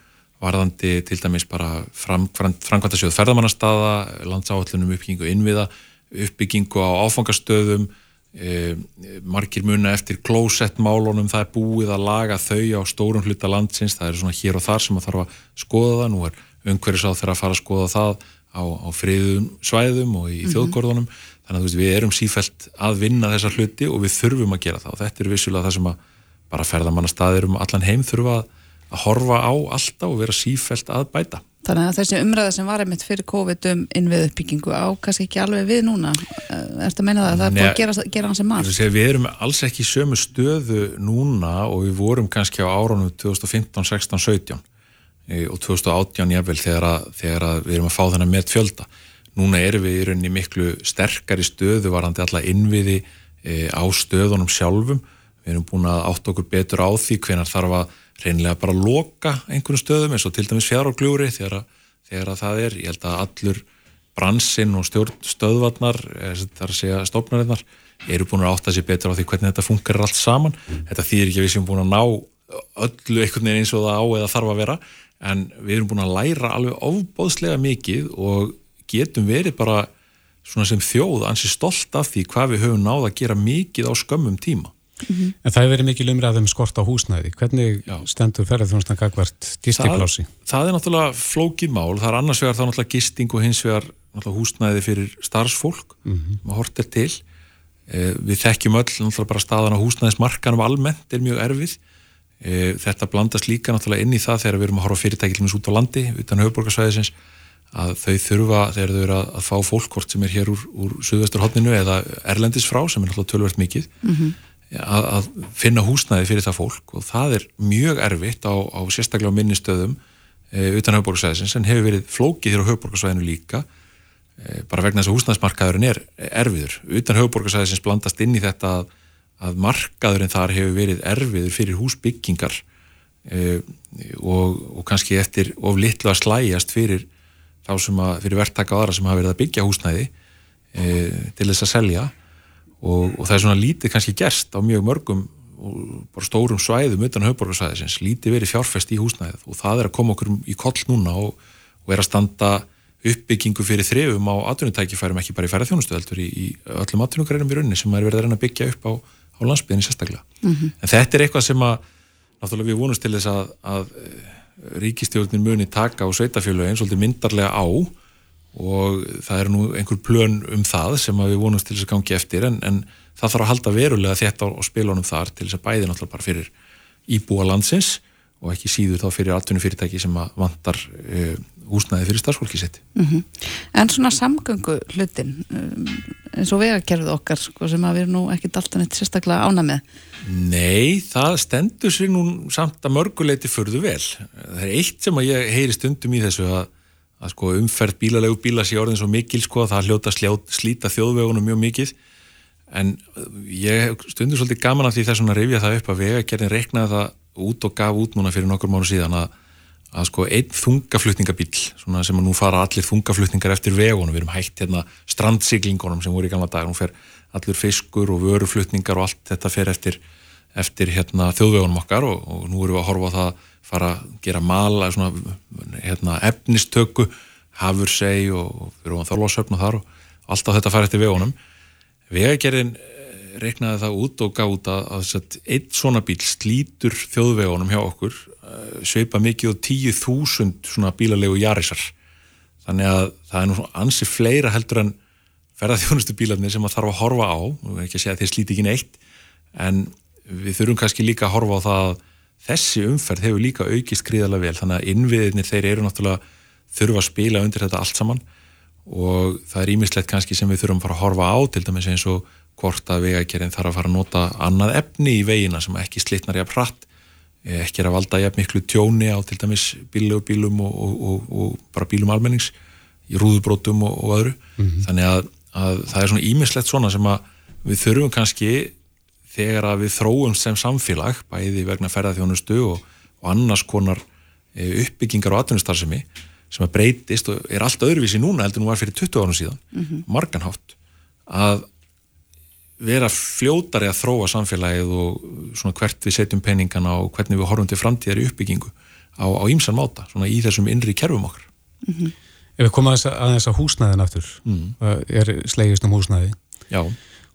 varðandi til dæmis bara fram, fram, framkvæmta sjóð ferðamannastaða, landsáallunum uppbyggingu innviða, uppbyggingu á áfangastöðum, e, margir muna eftir klósettmálunum, það er búið að laga þau á stórum hluta landsins, það er svona hér og þar sem að þarf að skoða það, nú er umhverjus á þeirra að fara að skoða það á, á friðum svæðum og í mm -hmm. þjóðgórðunum, þannig að veist, við erum sífælt að vinna þessa hluti og við þurfum að gera það og þetta er vissulega það sem að bara ferðamannastaðir um allan heim þurfa að að horfa á alltaf og vera sífælt að bæta. Þannig að þessi umræða sem var einmitt fyrir COVID um innvið uppbyggingu á kannski ekki alveg við núna er þetta að meina það að það er búin að gera, gera hans sem marg? Við erum alls ekki í sömu stöðu núna og við vorum kannski á árunum 2015, 16, 17 og 2018 jafnvel þegar, að, þegar að við erum að fá þennan með fjölda. Núna erum við í rauninni miklu sterkari stöðu varandi alla innviði e, á stöðunum sjálfum. Við erum búin að átt okkur betur á því hvenar þarf að reynilega bara loka einhvern stöðum eins og til dæmis fjárgljúri þegar, þegar það er, ég held að allur bransinn og stjórnstöðvarnar þar að segja stofnarinnar eru búin að átta sér betur á því hvernig þetta funkar allt saman, þetta þýðir ekki að við séum búin að ná öllu einhvern veginn eins og það á eða þarf að vera, en við erum búin að læra alveg ofbóðslega mikið og getum verið bara svona sem þjóð ansi stolt af því hvað við höfum náða að gera mikið á skömmum tíma Mm -hmm. En það hefur verið mikil umræðum skort á húsnæði. Hvernig Já. stendur ferðarþjónustan gagvart gistingplási? Það, það er náttúrulega flókið mál. Það er annars vegar þá náttúrulega gisting og hins vegar húsnæði fyrir starfsfólk mm -hmm. maður hortir til. Eh, við þekkjum öll náttúrulega bara staðan á húsnæðismarkanum almennt er mjög erfið. Eh, þetta blandast líka náttúrulega inn í það þegar við erum að horfa fyrirtækilins út á landi utan höfuborgarsvæðisins að þau þurfa þegar þau eru að, að fá fólk hvort sem er hér úr, úr Suðvesturhóttinu eða Erlendis frá sem er náttúrulega tölvert mikið mm -hmm að, að finna húsnæði fyrir það fólk og það er mjög erfitt á, á sérstaklega minnistöðum e, utan höfuborgarsvæðisins en hefur verið flókið hér á höfuborgarsvæðinu líka e, bara vegna þess að húsnæðismarkaðurinn er erfiður. Utan höfuborgarsvæðisins blandast inn í þetta að, að markaðurinn þar hefur verið erfiður fyrir húsbyggingar e, og, og kannski eftir of litlu að slæjast fyrir þá sem að, fyrir verktaka aðra sem hafa verið að byggja húsnæði til þess að selja og, og það er svona lítið kannski gerst á mjög mörgum og bara stórum svæðum utan höfborgarsvæðisins, lítið verið fjárfest í húsnæðið og það er að koma okkur í koll núna og, og er að standa uppbyggingu fyrir þrefum á atvinnutækifærum ekki bara í ferðarþjónustöðeldur í, í öllum atvinnugreinum í rauninni sem er verið að reyna að byggja upp á, á landsbygðinni sérstaklega. Mm -hmm. En þetta er eitthvað sem að náttúrulega við vonumst til þess að, að ríkistjórnin muni taka á sveitafjölu eins og myndarlega á og það er nú einhver plön um það sem við vonumst til þess að gangi eftir en, en það þarf að halda verulega þetta á spilunum þar til þess að bæði náttúrulega bara fyrir íbúa landsins og ekki síður þá fyrir altunum fyrirtæki sem vantar uh, húsnæði fyrir starfsfólki sitt. Mm -hmm. En svona samgöngu hlutin um, eins og vegakerfið okkar sko, sem að við erum nú ekkit alltaf neitt sérstaklega ána með? Nei, það stendur sér nú samt að mörguleiti förðu vel. Það er eitt sem að ég heyri stundum í þessu að að sko umferð bílalegu bíla sé orðin svo mikil sko að það hljóta sljót, slíta þjóðvegunum mjög mikið. En ég stundur svolítið gaman að því þess að rifja það upp að vegagerðin reiknaði það út og gaf út núna fyrir nokkur mánu síðan að, að sko einn þungaflutningabíl sem að nú fara allir þungaflutningar eftir vegunum, við erum hægt hérna strandsiglingunum sem voru í gamla dag, nú fer allur fiskur og vöruflutningar og allt þetta fer eftir, eftir hérna þjóðvegunum okkar og, og nú erum við að horfa á það fara að gera mala svona, hérna, efnistöku hafur seg og fyrir ofan þorlásöfn og þar og alltaf þetta fara eftir vegunum. Vegagerðin eh, reiknaði það út og gaf út að, að einn svona bíl slítur þjóðvegunum hjá okkur eh, sveipa mikið og tíu þúsund svona bílalegu jarisar þannig að það er nú ansi fleira heldur en ferðarþjónustu bílarnir sem að þarf að horfa á, ekki að segja að þeir slíti ekki neitt en við þurfum kannski líka að horfa á það að þessi umferð hefur líka aukist gríðarlega vel þannig að innviðinir þeir eru náttúrulega þurfa að spila undir þetta allt saman og það er ímislegt kannski sem við þurfum að fara að horfa á til dæmis eins og hvort að vegakerinn þarf að fara að nota annað efni í vegina sem ekki slitnar jafn hratt ekki er að valda jafn miklu tjóni á til dæmis bílum, bílum og, og, og, og bara bílum almennings í rúðubrótum og öðru mm -hmm. þannig að, að það er svona ímislegt svona sem að við þurfum kannski þegar að við þróum sem samfélag bæði vegna ferðarþjónustu og, og annars konar e, uppbyggingar og atvinnustarfsemi sem að breytist og er allt öðruvísi núna heldur nú var fyrir 20 árum síðan mm -hmm. marganhátt að vera fljótari að þróa samfélagið og svona hvert við setjum peningana og hvernig við horfum til framtíðar í uppbyggingu á, á ímsan máta, svona í þessum innri kerfum okkar. Mm -hmm. Ef við komum að þess að húsnæðin aftur, mm. er slegist um húsnæði. Já.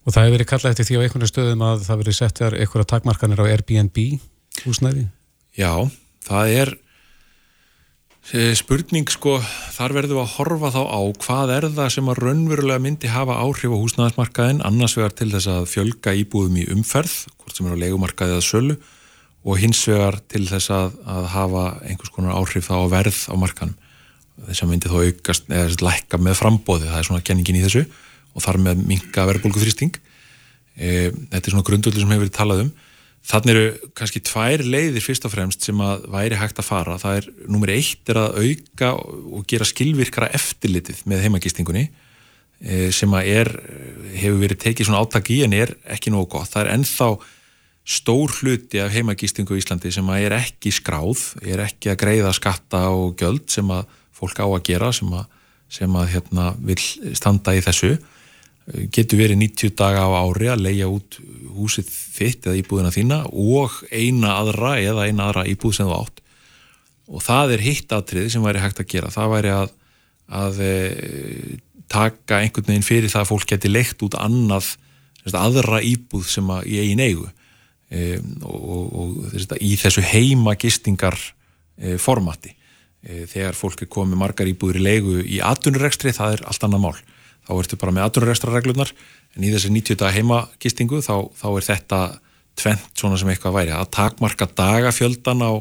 Og það hefur verið kallað eftir því á einhvern stöðum að það verið sett eitthvað takmarkanir á Airbnb húsnæði? Já, það er eh, spurning sko, þar verðum við að horfa þá á hvað er það sem að raunverulega myndi hafa áhrif á húsnæðismarkaðin annars vegar til þess að fjölga íbúðum í umferð, hvort sem er á legumarkaði eða sölu og hins vegar til þess að, að hafa einhvers konar áhrif þá á verð á markanum þess að myndi þá aukast eða lækka með frambóði, það er svona kenningin í þessu og þar með minga verðbólgu þrýsting e, þetta er svona grundvöldur sem hefur verið talað um. Þannig eru kannski tvær leiðir fyrst og fremst sem að væri hægt að fara. Það er, nummer eitt er að auka og gera skilvirkara eftirlitið með heimagistingunni e, sem að er, hefur verið tekið svona áttak í en er ekki nógu gott, það er ennþá stór hluti af heimagistingu í Íslandi sem að er ekki skráð, er ekki að greiða skatta og göld sem að fólk á að gera sem að, sem að hérna, vil standa í þessu getur verið 90 daga á ári að leia út húsið þitt eða íbúðina þína og eina aðra eða eina aðra íbúð sem þú átt. Og það er hitt aðtrið sem væri hægt að gera. Það væri að, að e, taka einhvern veginn fyrir það að fólk geti leikt út annað aðra íbúð sem að í eigin eigu. E, og, og, og í þessu heima gistingar e, formati. E, þegar fólk er komið margar íbúður í leigu í atvinnurekstri það er allt annað mál þá ertu bara með atvinnurekstra reglunar en í þessi 90 daga heimagistingu þá, þá er þetta tvent svona sem eitthvað væri. Að takmarka dagafjöldan á,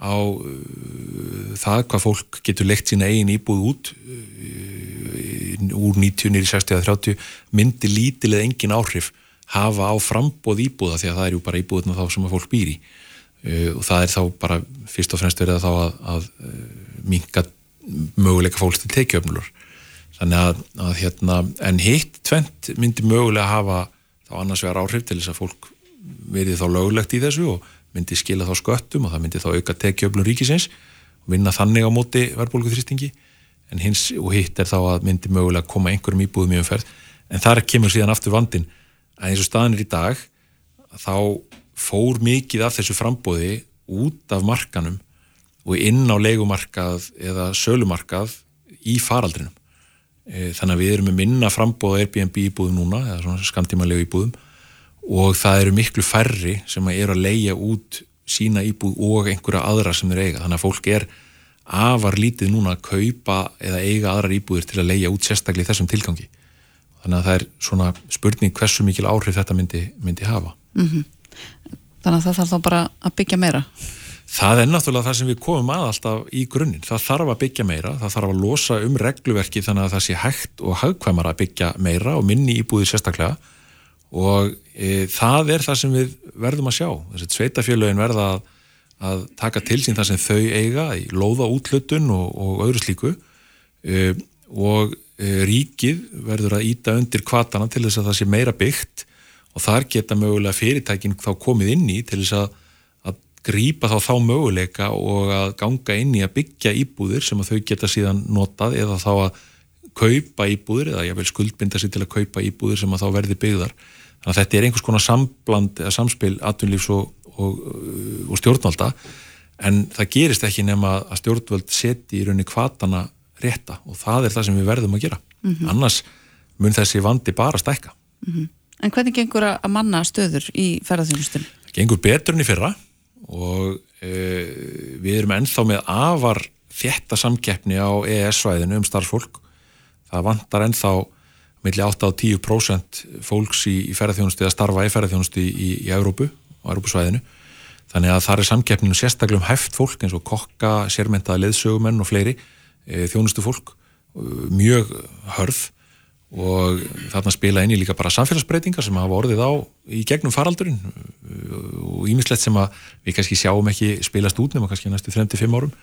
á uh, það hvað fólk getur leikt sína eigin íbúð út uh, úr 90 nýri 60 að 30 myndi lítileg engin áhrif hafa á frambóð íbúða því að það er ju bara íbúðuna þá sem að fólk býr í. Uh, og það er þá bara fyrst og fremst verið að þá að, að uh, minka möguleika fólks til tekiöfnulur þannig að, að hérna, en hitt tvent myndi mögulega hafa þá annars vegar áhrif til þess að fólk verið þá löglegt í þessu og myndi skila þá sköttum og það myndi þá auka tekjöflun ríkisins og vinna þannig á móti verðbólgu þrýstingi en hins og hitt er þá að myndi mögulega koma einhverjum íbúðum í umferð. En þar kemur síðan aftur vandin að eins og staðinir í dag þá fór mikið af þessu frambóði út af markanum og inn á leikumarkað eða sölumarkað í faraldrinum þannig að við erum með minna frambóð Airbnb íbúðum núna, eða svona skamtímanlegu íbúðum og það eru miklu færri sem eru að leia út sína íbúð og einhverja aðra sem þeir eiga. Þannig að fólk er afar lítið núna að kaupa eða eiga aðrar íbúðir til að leia út sérstaklega í þessum tilgangi. Þannig að það er svona spurning hversu mikil áhrif þetta myndi, myndi hafa. Mm -hmm. Þannig að það þarf þá bara að byggja meira Það er náttúrulega það sem við komum að alltaf í grunninn. Það þarf að byggja meira, það þarf að losa um regluverki þannig að það sé hægt og hagkvæmar að byggja meira og minni íbúði sérstaklega og e, það er það sem við verðum að sjá. Þessi sveitafélögin verða að, að taka til sín það sem þau eiga í loða útlutun og, og öðru slíku e, og e, ríkið verður að íta undir kvatana til þess að það sé meira byggt og þar geta mögulega fyrirtækin þá komið inn í til þess að grýpa þá þá möguleika og að ganga inn í að byggja íbúðir sem að þau geta síðan notað eða þá að kaupa íbúðir eða ég vil skuldbinda sér til að kaupa íbúðir sem að þá verði byggðar. Þannig að þetta er einhvers konar sambland eða samspil atvinnlífs og, og, og stjórnvalda en það gerist ekki nema að stjórnvald seti í rauninni kvatana rétta og það er það sem við verðum að gera. Mm -hmm. Annars mun þessi vandi bara stækka. Mm -hmm. En hvernig gengur að manna stöður í ferðarþjónustunum? Gengur betur enn í fyrra og e, við erum ennþá með afar þjætta samkeppni á EES-svæðinu um starfsfólk. Það vantar ennþá millir 8-10% fólks í, í ferðarþjónustu eða starfa í ferðarþjónustu í, í, í Európu og Európusvæðinu. Þannig að það er samkeppninu sérstaklega um hæft fólk eins og kokka, sérmentaða leðsögumenn og fleiri e, þjónustu fólk mjög hörð og þarna spila inn í líka bara samfélagsbreytingar sem hafa orðið á í gegnum faraldurinn. Og ímislegt sem að við kannski sjáum ekki spilast út nema kannski næstu 35 árum.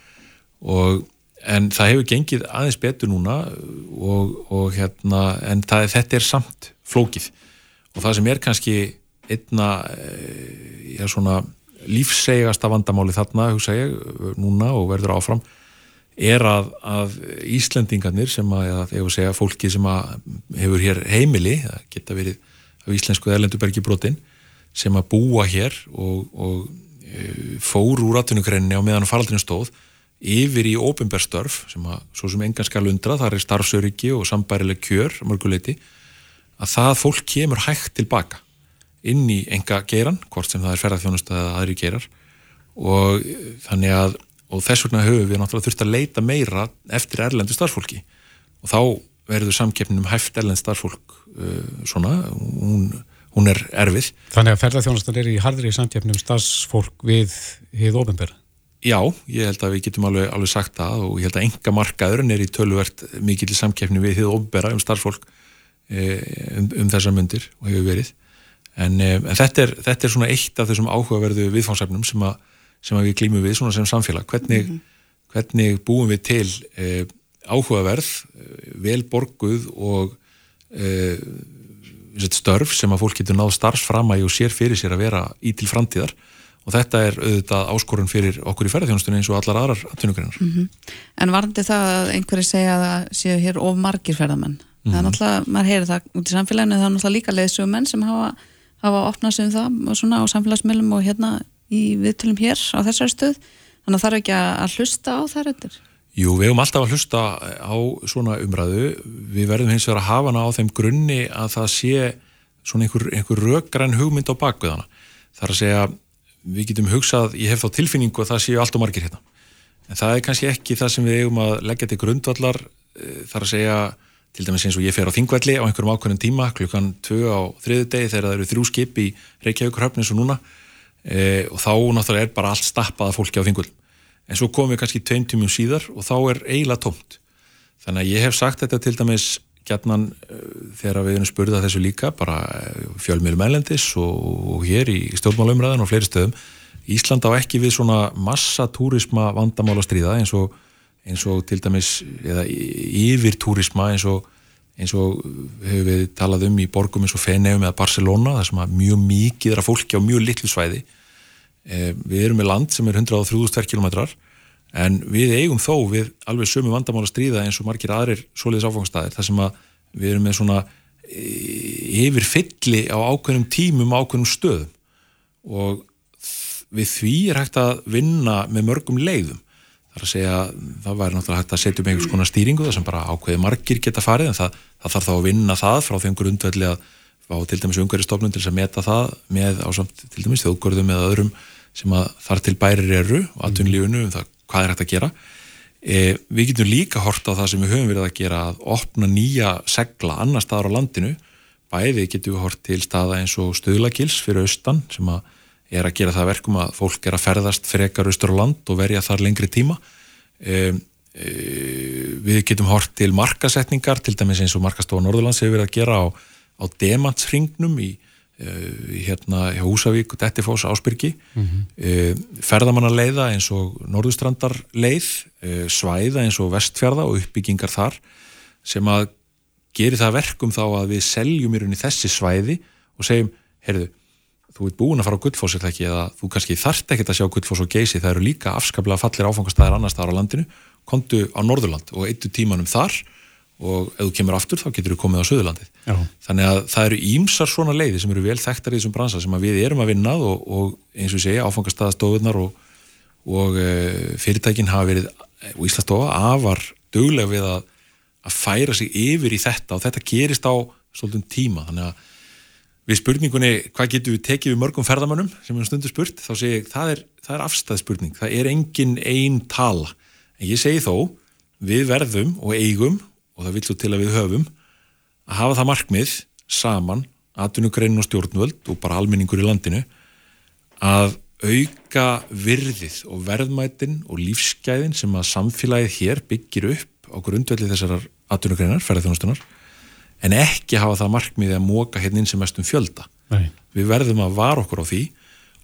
Og, en það hefur gengið aðeins betur núna og, og hérna en það, þetta er samt flókið. Og það sem er kannski einna eh, já, svona lífsegasta vandamáli þarna hugsa ég núna og verður áfram er að, að Íslendingarnir sem að, ef að segja, fólki sem að hefur hér heimili, það geta verið af íslensku eðlendubergi brotin, sem að búa hér og, og eh, fór úr atvinnugreininni á meðan faraldurinn stóð yfir í óbyrnberstörf sem að svo sem engan skal undra, það er starfsöryggi og sambærileg kjör mörguleiti að það fólk kemur hægt tilbaka inn í enga geiran, hvort sem það er ferðarþjónust eða aðri geirar. Og þannig að og þess vegna höfum við náttúrulega þurft að leita meira eftir erlendu starfsfólki og þá verður samkeppnum hæft erlend starfsfólk uh, svona, hún, hún er erfið. Þannig að ferðarþjónustan er í hardri samkeppnum starfsfólk við hið ofinbæra? Já, ég held að við getum alveg, alveg sagt það og ég held að enga markaðurinn er í töluvert mikill samkeppni við hið ofinbæra um starfsfólk eh, um, um þessar myndir og hefur verið en, eh, en þetta, er, þetta er svona eitt af þessum áhugaverðu viðfánsefnum sem að sem við glýmum við svona sem samfélag hvernig, mm -hmm. hvernig búum við til eh, áhugaverð eh, vel borguð og eh, störf sem að fólk getur náð starfsframægi og sér fyrir sér að vera í til framtíðar og þetta er auðvitað áskorun fyrir okkur í ferðarþjónustunni eins og allar aðrar atvinnugreinar. Mm -hmm. En varandi það að einhverju segja að það séu hér of margir ferðarmenn? Mm -hmm. Það er mhm. náttúrulega, maður heyrir það út í samfélaginu, það er náttúrulega líka leðsögumenn sem hafa, hafa opnað sig um það og svona á samfélagsmiðlum og hérna í viðtölum hér á þessari stöð. Þannig að það er ekki að hlusta á þær öndir Jú, við hefum alltaf að hlusta á svona umræðu. Við verðum hins vegar að hafa hana á þeim grunni að það sé svona einhver, einhver röggrann hugmynd á bakveðana það er að segja, við getum hugsað ég hef þá tilfinningu að það séu allt og margir hérna. En það er kannski ekki það sem við hefum að leggja til grundvallar. Eh, þar að segja, til dæmis eins og ég fer á þingvelli á einhverjum ákveðnum tíma klukkan 2 á þriðu degi þegar það eru þrjú skip í Reykjavík e, og þá náttúrulega er bara allt stappað fólki á þingul en svo komum við kannski tveim tímum síðar og þá er eiginlega tómt. Þannig að ég hef sagt þetta til dæmis gætnan e, þegar við erum spurðað þessu líka bara e, fjölmjölu meðlendis og, og hér í stjórnmálumræðan og fleiri stöðum. Ísland á ekki við svona massa túrisma vandamála stríða eins og, eins og til dæmis eða yfir túrisma eins og eins og hefur við talað um í borgum eins og Feneum eða Barcelona þar sem að mjög mikið er að fólki á mjög litlu svæði. E, við erum með land sem er 103.000 km en við eigum þó við alveg sömu vandamála stríða eins og margir aðrir soliðis áfangstæðir þar sem að við erum með svona e, yfir fylli á ákveðnum tímum ákveðnum stöðum. Og við því er hægt að vinna með mörgum leiðum Það er að segja, það væri náttúrulega hægt að setja um einhvers konar stýringu þar sem bara ákveði margir geta farið en það, það þarf þá að vinna það frá þeim grundvelli að fá til dæmis umhverjastofnun til að meta það með ásamt til dæmis þjóðgörðum eða öðrum sem að þar til bærir eru og aðtunlífunu um það hvað er hægt að gera. E, við getum líka horta á það sem við höfum verið að gera að opna nýja segla annar staðar á landinu. Bæði getum við hort til staða eins og stöðlagils fyrir austan sem að er að gera það verkum að fólk er að ferðast frekar austur á land og verja þar lengri tíma e, e, við getum hort til markasetningar til dæmis eins og markastofa Norðurlands hefur verið að gera á, á demantsringnum í, e, hérna hjá Húsavík og Dettifoss Ásbyrgi mm -hmm. ferðamannaleiða eins og Norðustrandarleið e, svæða eins og Vestfjörða og uppbyggingar þar sem að geri það verkum þá að við seljum í rauninni þessi svæði og segjum, heyrðu þú ert búin að fara á gullfoss eða ekki? Eða þú kannski þarft ekkert að sjá gullfoss og geysi það eru líka afskaplega fallir áfangastæðir annars þar á landinu, komdu á Norðurland og eittu tímanum þar og ef þú kemur aftur þá getur þú komið á Suðurlandið. Já. þannig að það eru ímsar svona leiði sem eru vel þekktar í þessum bransa sem við erum að vinna og, og eins og segja áfangastæðastofunar og, og e, fyrirtækin hafa verið og Íslastofa afar dögleg við að, að færa sig yfir í þetta og þetta gerist á svolítið tíma. Þannig að Við spurningunni hvað getur við tekið við mörgum ferðamannum sem er stundu spurt, þá segi ég það er, er afstæðspurning, það er engin einn tala. En ég segi þó, við verðum og eigum, og það vil svo til að við höfum, að hafa það markmið saman, atvinnugreinin og stjórnvöld og bara almenningur í landinu, að auka virðið og verðmætin og lífsgæðin sem að samfélagið hér byggir upp á grundvelli þessar atvinnugreinar, ferðarþjónustunar, en ekki hafa það markmiði að móka hérna inn sem mestum fjölda. Nei. Við verðum að vara okkur á því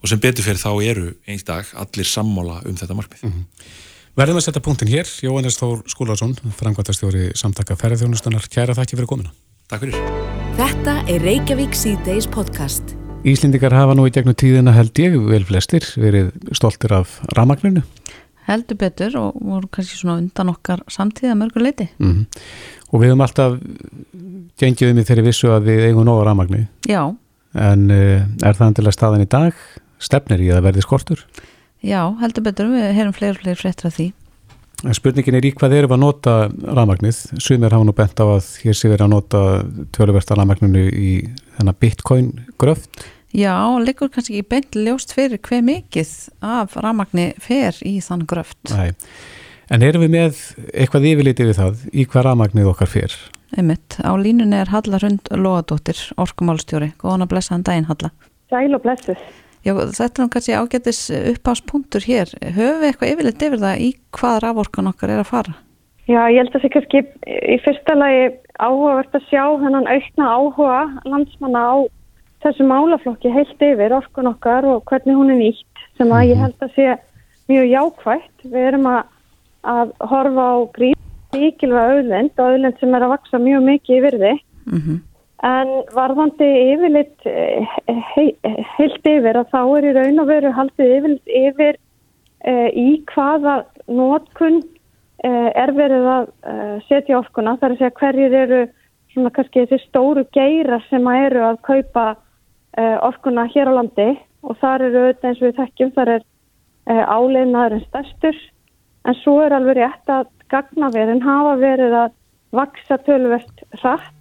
og sem betur fyrir þá eru eins dag allir sammála um þetta markmið. Mm -hmm. Verðum að setja punktin hér, Jóhannes Þór Skúlarsson, framkvæmtastjóri samtaka ferðarþjónustunar. Kæra þakki fyrir komina. Takk fyrir. Þetta er Reykjavík C-Days podcast. Íslindikar hafa nú í gegnum tíðina held ég vel flestir verið stoltir af ramagninu. Heldur betur og voru kannski svona undan okkar samtíða mörgur leiti. Mm -hmm og við höfum alltaf gengið um í þeirri vissu að við eigum nóga rafmagni Já en uh, er það endilega staðan í dag stefnir í að verði skortur? Já, heldur betur, við heyrum fleiri og fleiri fréttra því. En spurningin er í hvað erum að nota rafmagnið? Sumir hafa nú bent á að hér sé verið að nota tölversta rafmagninu í þennan bitcoin gröft. Já, liggur kannski ekki beint ljóst fyrir hver mikið af rafmagni fer í þann gröft. Nei, en erum við með eitthvað yfirlitið við það í hvað rafmagnið okkar fer? Einmitt, á línunni er Halla Rund Lóadóttir, orkumálstjóri. Góðan að blessa hann daginn, Halla. Sæl og blessuð. Já, þetta er kannski ágættis uppáspunktur hér. Höfum við eitthvað yfirleitt yfir það í hvað raforkan okkar er að fara? Já, ég held að það sé kannski í fyrsta lagi áhugavert að sjá þennan aukna áhuga landsmanna á þessu málaflokki heilt yfir orkun okkar og hvernig hún er nýtt sem að ég held að sé mjög jákvægt. Að, horfa á gríð íkilva auðlind og auðlind sem er að vaksa mjög mikið í virði. Mm -hmm. En varðandi yfirleitt eh, he, heilt yfir að þá er í raun og veru haldið yfirleitt yfir e, í hvaða nótkunn e, er verið að e, setja orkuna. Það er að segja hverjir eru svona kannski þessi stóru geyra sem að eru að kaupa orkuna hér á landi og þar eru auðvitað eins og við þekkjum þar er áleinaðurinn stærstur en svo er alveg rétt að gagnaverðin hafa verið að vaksa tölvert hratt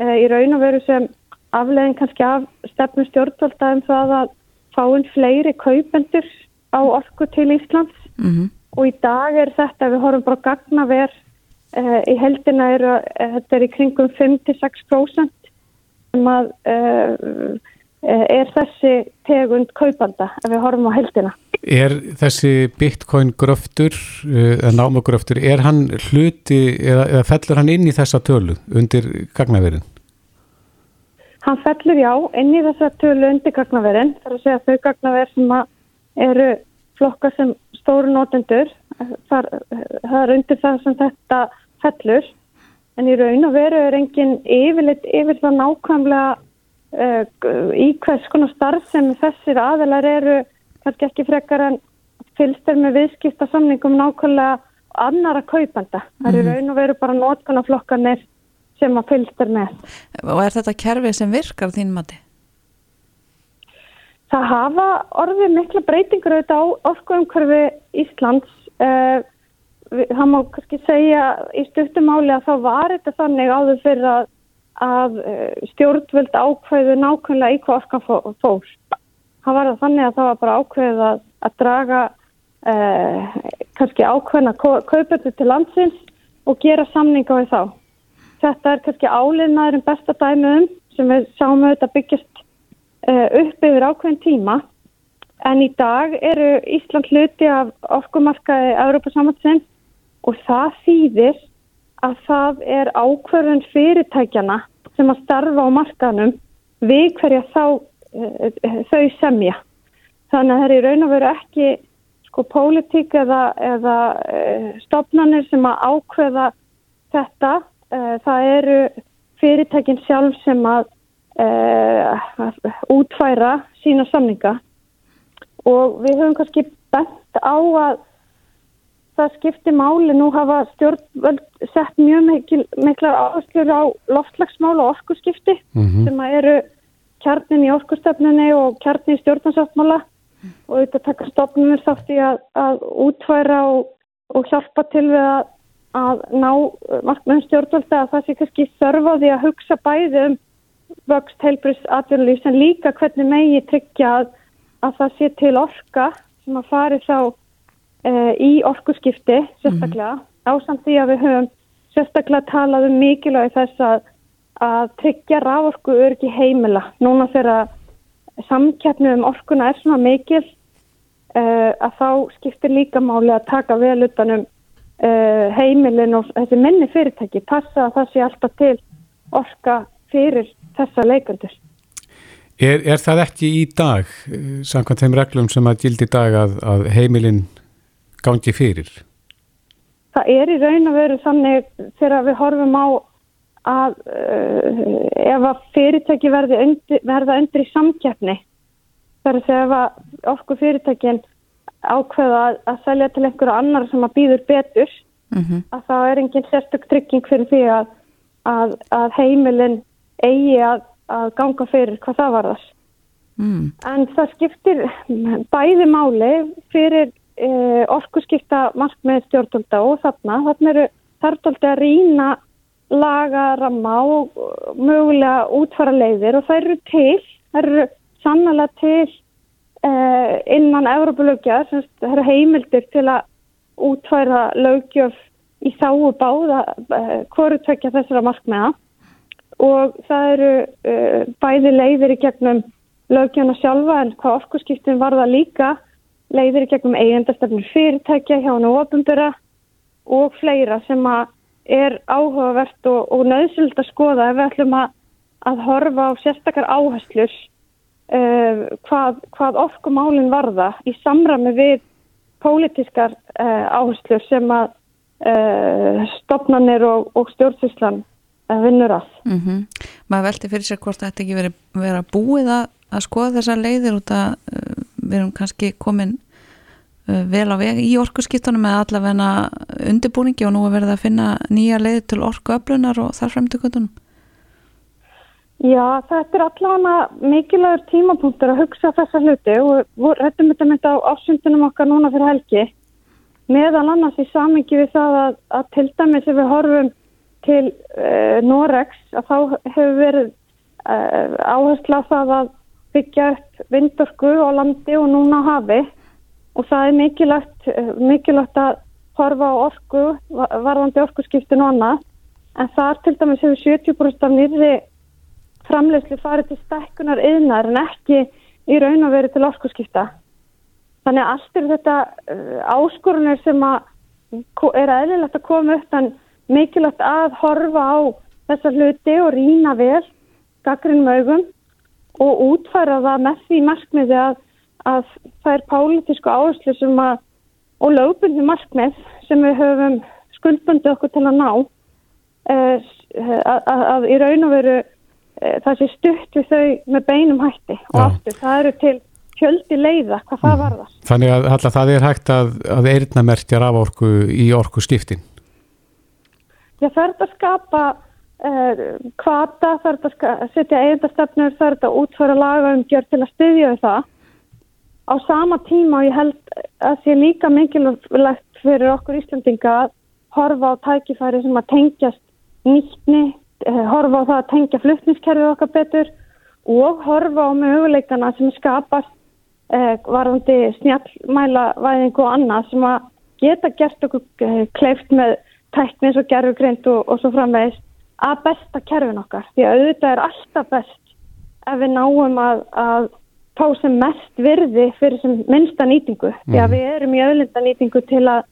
Eh, í raun og veru sem aflegin kannski af stefnum stjórnvalda um það að fáinn fleiri kaupendur á orku til Íslands mm -hmm. og í dag er þetta, við horfum bara gagna verð eh, í heldina er, eh, þetta er í kringum 5-6% sem að er þessi tegund kaupanda ef við horfum á heldina. Er þessi bitcoin gröftur, eða námagröftur, er hann hluti eða, eða fellur hann inn í þessa tölu undir gagnaverðin? Hann fellur já inn í þess að tölu undir gagnaverin, þar að segja þau gagnaver sem eru flokka sem stóru nótendur, það er undir það sem þetta fellur, en í raun og veru er enginn yfirleitt yfir það nákvæmlega uh, í hvers konar starf sem þessir aðelar eru kannski ekki frekar en fylgster með viðskipta samningum nákvæmlega annara kaupanda. Það er í mhm. raun og veru bara nótkunarflokkanir sem að fylgst er með. Og er þetta kerfið sem virkar þín mati? Það hafa orðið mikla breytingur auðvitað á orkuumkörfi Íslands. Uh, það má kannski segja í stuttumáli að þá var þetta þannig áður fyrir að, að uh, stjórnvöld ákveðu nákvæmlega í hvað orkan fór. Það var þannig að það var bara ákveðið að, að draga uh, kannski ákveðna kaupötu til landsins og gera samninga við þá. Þetta er kannski áliðnaðurinn besta dæmiðum sem við sáum auðvitað byggjast uh, upp yfir ákveðin tíma en í dag eru Ísland hluti af orkumarkaði Európa-samansinn og það þýðir að það er ákverðun fyrirtækjana sem að starfa á markaðnum við hverja þá, þau semja. Þannig að það er í raun og veru ekki sko pólitík eða, eða uh, stopnarnir sem að ákveða þetta það eru fyrirtækin sjálf sem að uh, útfæra sína samninga og við höfum kannski bent á að það skiptir máli nú hafa stjórnvöld sett mjög mikil, miklar áherslur á loftlagsmál og orkusskipti mm -hmm. sem að eru kjarnin í orkustöfnunni og kjarnin í stjórnarsáttmála. Og auðvitað taka stofnumir þátt í að, að útfæra og, og hjálpa til við að að ná markmannum stjórnvölda að það sé kannski þörfaði að hugsa bæði um vöxt heilbrist atvinnulíf sem líka hvernig megi tryggja að, að það sé til orka sem að fari þá e, í orkuskipti sérstaklega. Mm -hmm. ásamt því að við höfum sérstaklega talað um mikilvægi þess að, að tryggja rávorku örgi heimila. Núna þegar samkjapnið um orkuna er svona mikil e, að þá skiptir líka máli að taka vel utanum uh, heimilin og þessi minni fyrirtæki passa að það sé alltaf til orka fyrir þessa leikandur. Er, er það ekki í dag, eh, samkvæmt þeim reglum sem að gildi í dag að, að heimilin gangi fyrir? Það er í raun og veru þannig þegar við horfum á að uh, ef að fyrirtæki undir, verða undir í samkjafni þar að segja ef að okkur fyrirtækin ákveða að, að selja til einhverju annar sem að býður betur mm -hmm. að það er engin sérstök trygging fyrir því að, að, að heimilin eigi að ganga fyrir hvað það var þess. mm. en það skiptir bæði máli fyrir uh, orkuskipta markmið stjórnvölda og þarna, þarna eru þarfaldið að rýna laga, ramma og mögulega útfara leiðir og það eru til, það eru sannlega til uh, innan Európa-lögjar, það eru heimildir til að útfæra lögjöf í þáu báða uh, hvoru tvekja þessara markmiða. Og það eru uh, bæði leiðir í gegnum lögjana sjálfa en hvað orkusskiptin var það líka leiðir í gegnum eigendastefnir fyrirtækja hjá hann og ofumbura og fleira sem að er áhugavert og, og nöðsöld að skoða ef við ætlum að, að horfa á sérstakar áherslur uh, hvað, hvað orkumálinn varða í samrami við pólitískar uh, áherslur sem að uh, stopnarnir og, og stjórnsvíslan uh, vinnur að. Mm -hmm. Maður veldi fyrir sér hvort þetta ekki veri, vera búið að, að skoða þessa leiðir út að við erum kannski komin vel á veg í orkuskiptunum með allavegna undirbúningi og nú er verið að finna nýja leið til orkuöflunar og þar fremdu kvötunum. Já, þetta er allavega mikilvægur tímapunktur að hugsa þessa hluti og við rættum þetta þetta á ásundunum okkar núna fyrir helgi meðal annars í samingi við það að, að til dæmis ef við horfum til uh, Norex að þá hefur verið uh, áhersla það að byggja upp vindorku á landi og núna hafi og það er mikilvægt, uh, mikilvægt að horfa á orku, varðandi orkuskiptinu og annað en þar til dæmis hefur 70% af nýri framlegslu farið til stekkunar yðnar en ekki í raun og verið til orkuskipta. Þannig að allt er þetta uh, áskorunir sem að er aðlilegt að koma upp en mikilvægt að horfa á þessa hluti og rína vel gaggrinn mögum og útfæra það með því markmiði að, að það er pálitísku áherslu sem að og lögbundi markmið sem við höfum skuldbundi okkur til að ná uh, að, að, að í raun og veru uh, það sé stutt við þau með beinum hætti og aftur það eru til fjöldi leiða hvað það mm. varðar. Þannig að alltaf það er hægt að, að eirna merkja raforku í orku skiptin? Já það er að skapa kvata, það er að setja eigendastefnur, það er að útföra lagaumgjör til að styðja það. Á sama tíma og ég held að sé líka mikilvægt fyrir okkur Íslandinga að horfa á tækifæri sem að tengjast nýttni, uh, horfa á það að tengja fluttnískerfið okkar betur og horfa á möguleikana sem skapast eh, varðandi snjallmæla væðingu og annað sem að geta gert okkur eh, kleift með tæknis og gerðugrind og, og svo framvegis að besta kerfin okkar. Því að auðvitað er alltaf best ef við náum að, að fá sem mest virði fyrir sem minnsta nýtingu mm. því að mhm. við erum í auðlinda nýtingu til að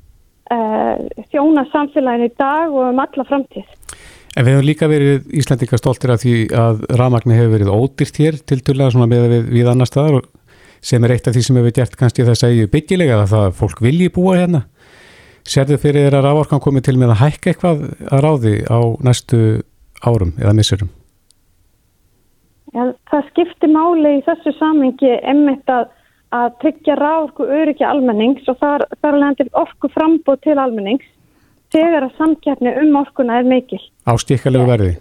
uh, þjóna samfélaginu í dag og um alla framtíð. En við hefum líka verið Íslandinga stoltir af því að rafmagni hefur verið ódýrt hér til tullega með við, við annar staðar sem er eitt af því sem hefur gert kannski það segju byggilega að það fólk vilji búa hérna Serðu fyrir þér að rávorkan komið til með að hækka eitthvað að ráði á næstu árum eða missurum? Já, það skiptir máli í þessu samengi emmitt að, að tryggja rávorku öryggi almennings og þar, þar lendir orku frambóð til almennings þegar að samkjafni um orkuna er mikil. Á stíkalegu verði?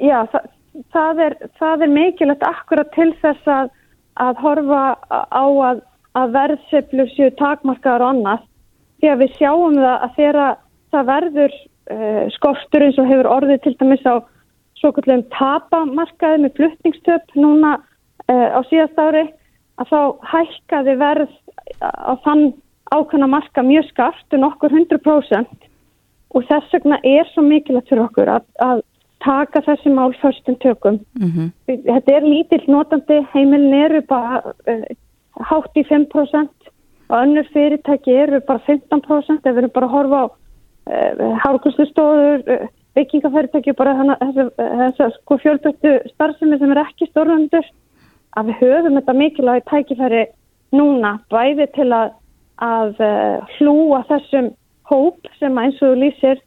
Já, það, það er, er mikilvægt akkurat til þess að að horfa á að, að verðseflur séu takmarkaðar og annað því að við sjáum það að þegar það verður uh, skortur eins og hefur orðið til dæmis á svo kvöldum tapamarkaði með fluttningstöp núna uh, á síðast ári að þá hækkaði verð á þann ákvæmna marka mjög skarft um okkur 100% og þess vegna er svo mikilvægt fyrir okkur að, að taka þessi mál förstum tökum. Mm -hmm. Þetta er lítill notandi, heimilin eru bara uh, hátt í 5% og önnur fyrirtæki eru bara 15% ef við erum bara að horfa á uh, hálfkustustofur, uh, byggingafyrirtæki, bara þess að sko fjölböttu starfsemi sem er ekki stórnöndur, að við höfum þetta mikilvægi tækifæri núna bæði til að, að hlúa þessum hóp sem eins og lýsir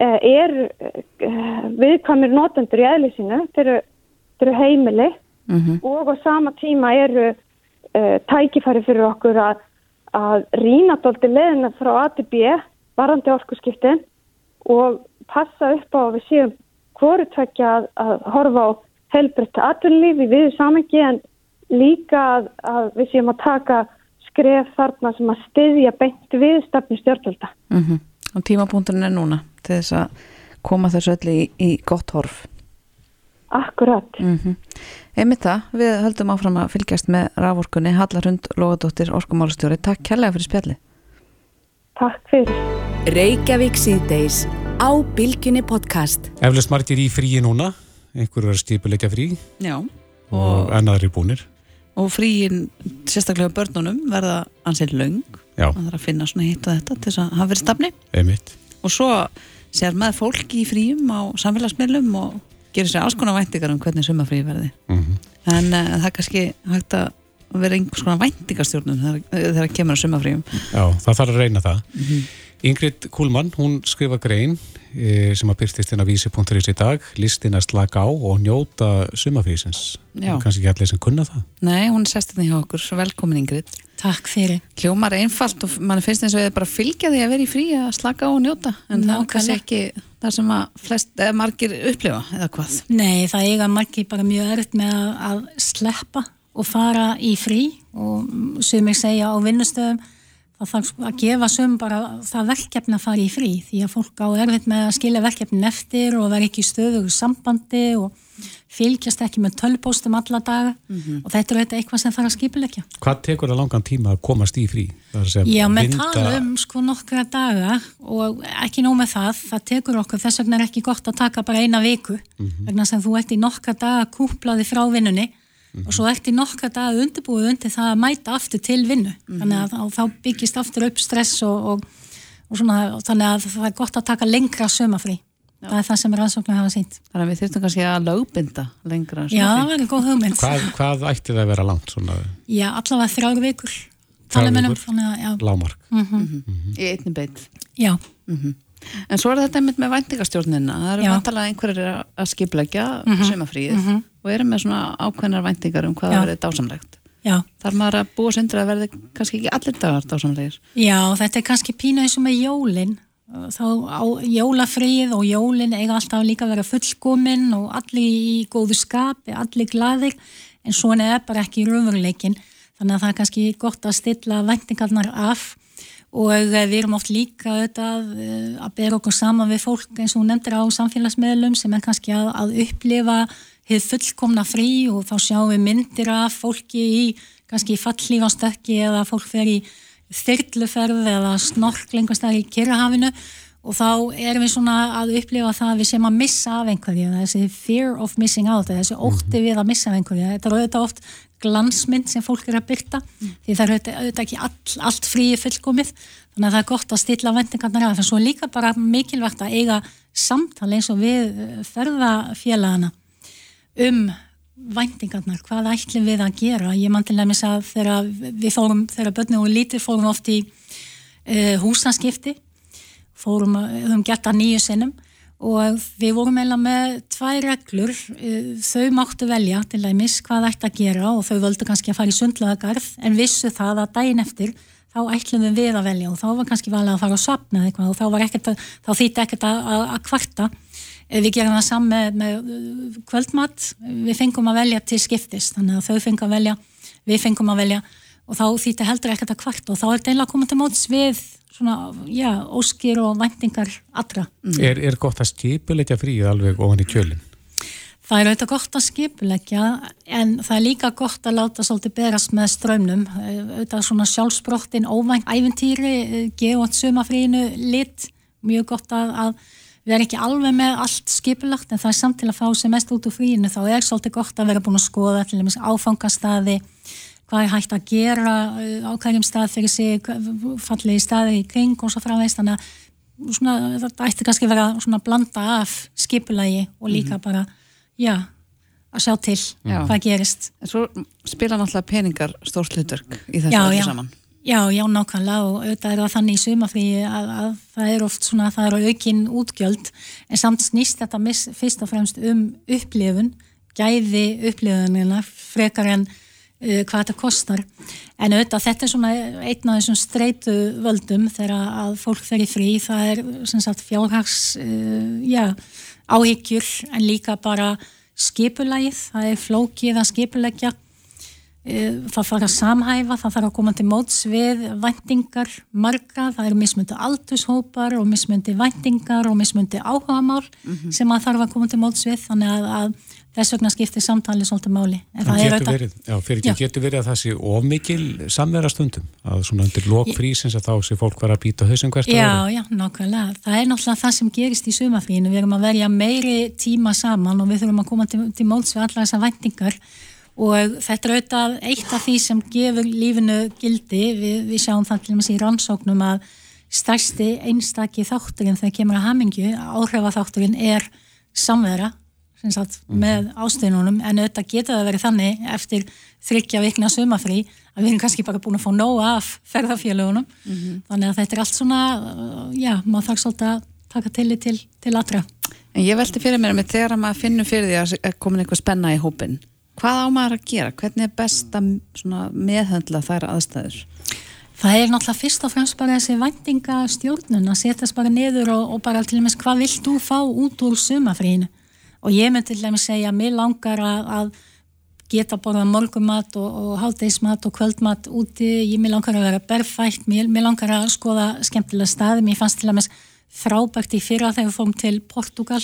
Eh, er eh, viðkvæmur notendur í eðlisínu fyrir heimili mm -hmm. og á sama tíma eru tækifæri fyrir okkur að, að rína doldi leðina frá ATB varandi orkusskiptin og passa upp á að við séum hvoru tvekja að, að horfa á helbriðt atvinnlífi við samengi en líka að, að við séum að taka skref þarna sem að styðja beint við stefnu stjórnvölda. Mm -hmm. Og tímapunkturinn er núna til þess að koma þessu öllu í, í gott horf. Akkurat. Mm -hmm. Einmitt það, við höldum áfram að fylgjast með raforkunni Hallarhund Lóðadóttir Orkumálustjóri. Takk kærlega fyrir spjalli. Takk fyrir. Á Bilginni podcast. Eflust margir í fríi núna, einhverju er stipuleikja frí Já. og, Og, ennaður er búnir. og fríin, sérstaklega börnunum, verða ansið löng. Já, Það þarf að finna svona hitt og þetta til þess að hafa verið stafni. einmitt. Og svo sér maður fólk í fríum á samfélagsmiðlum og gerir sér alls konar væntingar um hvernig sumafrí verði. Mm En uh, það er kannski hægt að vera einhvers konar væntingarstjórnum þegar, þegar kemur að sumafríum. Já, það þarf að reyna það. Ingrid Kúlmann, hún skrifa grein e, sem að byrstist inn á vísi.is í dag, listin að slaka á og njóta sumafrísins. Já. Kannski ekki allir sem kunna það. Nei, hún er sestinni hjá okkur, velkomin Ingrid. Takk fyrir. Hljómar einfalt og mann finnst eins og ég bara fylgja því að vera í frí að slaka á og njóta en það er kannski ekki það sem að flest, eða margir upplifa eða hvað. Nei, það eiga margir bara mjög öðrugt með að, að sleppa og fara í frí og sem ég segja á vinnustöðum það þarf sko að gefa sum bara það verkefni að fara í frí því að fólk á erfitt með að skilja verkefnin eftir og vera ekki í stöðu sambandi og fylgjast ekki með tölpóstum alla daga og þetta er auðvitað eitthvað sem þarf að skipulegja. Hvað tekur það langan tíma að komast í frí? Það að Já, með vinda- tala um sko nokkra daga og ekki nóg með það, það tekur okkur, þess vegna er ekki gott að taka bara eina viku, vegna sem þú ert í nokkra daga kúplaði frá vinnunni og svo ert í nokkra daga undirbúið undir það að mæta aftur til vinnu, þannig að þá- þá byggist aftur upp stress og, og, og svona, og þannig að það er gott að taka lengra sömafrí, það er það sem rannsóknar hafa sínt. Þannig að við þurftum kannski að lögbinda lengra Já, það var góð hugmynd. Hvað, hvað ætti það að vera langt svona Já, allavega þrjár vikur, Þrjár vikur? þannig að, já, lámark? í einni beitt. já. En svo er þetta einmitt með væntingarstjórnina. Það eru Já. vantalega einhverjir að- að skipleggja sumafríið og eru með svona ákveðnar væntingar um hvað verið dásamlegt. Já, Þar maður að búa sindur að verði kannski ekki allir dagar dásamlegir. Já, þetta er kannski pínu eins og með jólin. Þá á jólafrið og jólin eiga alltaf líka að vera fullkomin og allir í góðu skapi, allir gladir en svona er bara ekki raunveruleikin þannig að það er kannski gott að stilla væntingarnar af. Og eh, við erum oft líka auðvitað eh, að bera okkur saman við fólk eins og nefndir á samfélagsmiðlum sem er kannski að, að upplifa hefð fullkomna frí og þá sjáum við myndir af fólki í kannski fallífastökki eða fólk fer í þyrluferð eða snorklingastæð í Kyrrahafinu. Og þá erum við svona að upplifa það að við sem að missa af einhverju þessi fear of missing out þessi ótti við að missa af einhverju. Þetta er auðvitað oft glansmynd sem fólk er að byrta því það er auðvitað, ekki all, allt fríi fullkomið. Þannig að það er gott að stilla vendingarnar af. En svo er líka bara mikilvægt að eiga samtali eins og við eh, ferðafélagana um væntingarnar, hvað ætlum við að gera? Ég man til dæmis að þegar við fórum, þegar börnum og lítir fórum oft í uh, húsaskipti fórum, að- höfum gert það nýju sinnum og við vorum eiginlega með tvær reglur, uh, þau máttu velja til dæmis hvað ætti að gera og þau völdu kannski að fara í sundlöðagarð en vissu það að daginn eftir þá ætlum við við að velja og þá var kannski valið að fara að sapna eitthvað og þá, þá þýtti ekkert að, að, að kvarta. Eh, Við gerum það saman með, með uh, kvöldmat, við fengum að velja til skiptis, þannig að þau fengum að velja, við fengum að velja og þá þýtti heldur ekkert að kvarta og þá er þetta einlega að koma til móts við svona, já, óskir og væntingar allra. Er, er gott að skipuleikja fríið alveg ofan í kjölinn? Það er auðvitað gott að skipulegja en það er líka gott að láta svolítið berast með strömmnum. Eh, Auðvitað svona sjálfsbrottin óvænt æventýri, eh, gefa átt sumafríinu lit, mjög gott að, að við erum ekki alveg með allt skipulagt en það er samt til að fá sem mest út úr fríinu þá er svolítið gott að vera búin að skoða til dæmis áfangastaði, hvað er hægt að gera eh, á hverjum stað fyrir sig, fallegi staði í kring og svo framveist þannig að svona, þetta ætti kannski vera svona að blanda af skipulagi og líka bara, já, að sjá til Já. hvað gerist. En svo spila náttúrulega peningar stórt hlutverk í þessu öllu saman. Já, já, nákvæmlega og auðvitað er það þannig í sumafríi að, að það er oft svona, það eru aukin útgjöld en samt snýst þetta mis, fyrst og fremst um upplifun, gæði upplifunina frekar en uh, hvað þetta kostar. En auðvitað þetta er svona einn af þessum streitu völdum þegar að fólk fer í frí, það er sem sagt fjárhags, uh, já, áhyggjur en líka bara skipulagið, það er flókið að skipulegja Eh, það þarf að samhæfa, það þarf að koma til móts við væntingar marga, það eru mismundi aldurshópar og mismundi væntingar og mismundi áhugamál mm -hmm. sem að þarf að koma til móts við. Þannig að, að þess vegna skiptir samtalið svolítið máli. En það getur verið, já, fyrir ekki getur verið að það sé ofmikil samverða stundum? Að svona undir lokfrísins að þá sé fólk vera að býta þessum hvert að vera Já, já, nákvæmlega, það er náttúrulega það sem gerist í sumafrínu, við erum að verja meiri tíma saman og við þurfum að koma til, til móts við alla þessar væntingar og þetta er auðvitað eitt af því sem gefur lífinu gildi, við, við sjáum það til og með í rannsóknum að stærsti einstakki þátturinn þegar kemur að hamingju, áhrifa þátturinn er samvera sagt, mm. með ástöðunum en auðvitað geta það verið þannig eftir þryggja vikna sumafrí að við erum kannski bara búin að fá nóga af ferðarfélagunum mm -hmm. þannig að þetta er allt svona já, maður þarf svolítið að taka til til, til aðra. En ég veldi fyrir mér með þegar maður finnur fyrir því að komin eitthvað spenna í hópin Hvað á maður að gera? Hvernig er best að meðhandla þær aðstæður? Það er náttúrulega fyrst og fremst bara þessi vendingastjórnun að setjast bara niður og, og bara til og með hvað vilt þú fá út úr sumafrínu og ég mynd til og með segja að mér langar að, að geta borða morgumat og, og hálfdeismat og kvöldmat úti, ég mér langar að vera berfætt, mér, mér langar að skoða skemmtilega staði, mér fannst til og með frábært í fyrra þegar við fórum til Portugal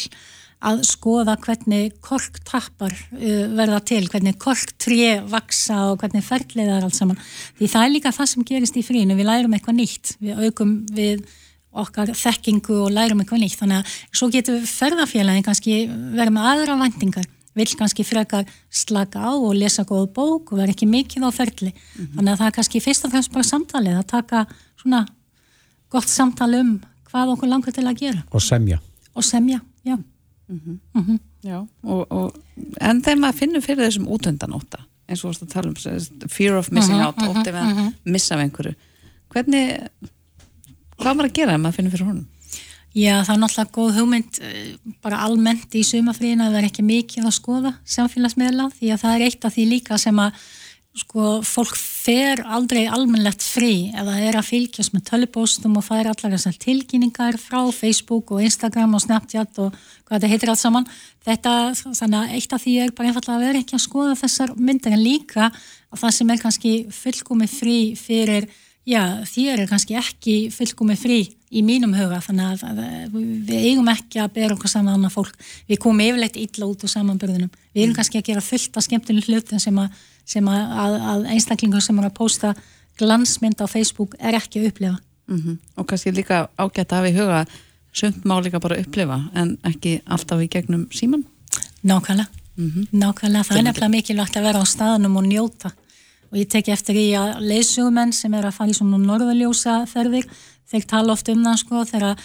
að skoða hvernig korktappar uh, verða til, hvernig korktré vaksa og hvernig ferðlið er allt saman. Því það er líka það sem gerist í frínu, við lærum eitthvað nýtt, við aukum við okkar þekkingu og lærum eitthvað nýtt. Þannig að svo getur ferðarfélagin kannski verið með aðra vendingar, vil kannski frekar slaka á og lesa góð bók og vera ekki mikið á ferðli. Mm -hmm. Þannig að það er kannski fyrst og fremst bara samtalið að taka svona gott samtali um hvað okkur langar til að gera. Og semja. Og semja. Mm -hmm. Mm -hmm. Já, og, og, en þegar maður finnur fyrir þessum útöndanóta eins og þú tala um fear of missing mhm, out, mhm, óttið við að mhm. missa af einhverju hvernig hvað maður að gera ef maður finnur fyrir honum? Já, það er náttúrulega góð hugmynd eh, bara almennt í sumafríðina að það er ekki mikið að skoða samfélagsmiðla því að það er eitt af því líka sem að sko, fólk fer aldrei almennlegt frí eða er að fylgjast með tölubóstum og fær allar þessar tilkynningar frá Facebook og Instagram og Snapchat og hvað þetta heitir allt saman. Þetta, þannig að eitt af því er bara einfallega að vera ekki að skoða þessar myndir en líka að það sem er kannski fullkomi frí fyrir, já, þér er kannski ekki fullkomi frí í mínum huga, þannig að við eigum ekki að bera okkur saman annað fólk. Við komum yfirleitt illa út úr samanbörðunum við eigum kannski að gera fullt af skemmtileg hlutin sem að sem að, að, að einstaklingur sem er að posta glansmynd á Facebook er ekki að upplifa. Mm -hmm. Og kannski líka ágætt að hafa í huga sumt má líka bara upplifa en ekki alltaf í gegnum síman? Nákvæmlega, mm -hmm. nákvæmlega. Það er nefnilega mikilvægt að vera á staðnum og njóta og ég teki eftir í að leysugumenn sem er að fara í svona norðaljósa ferðir, þeir tala oft um það sko þegar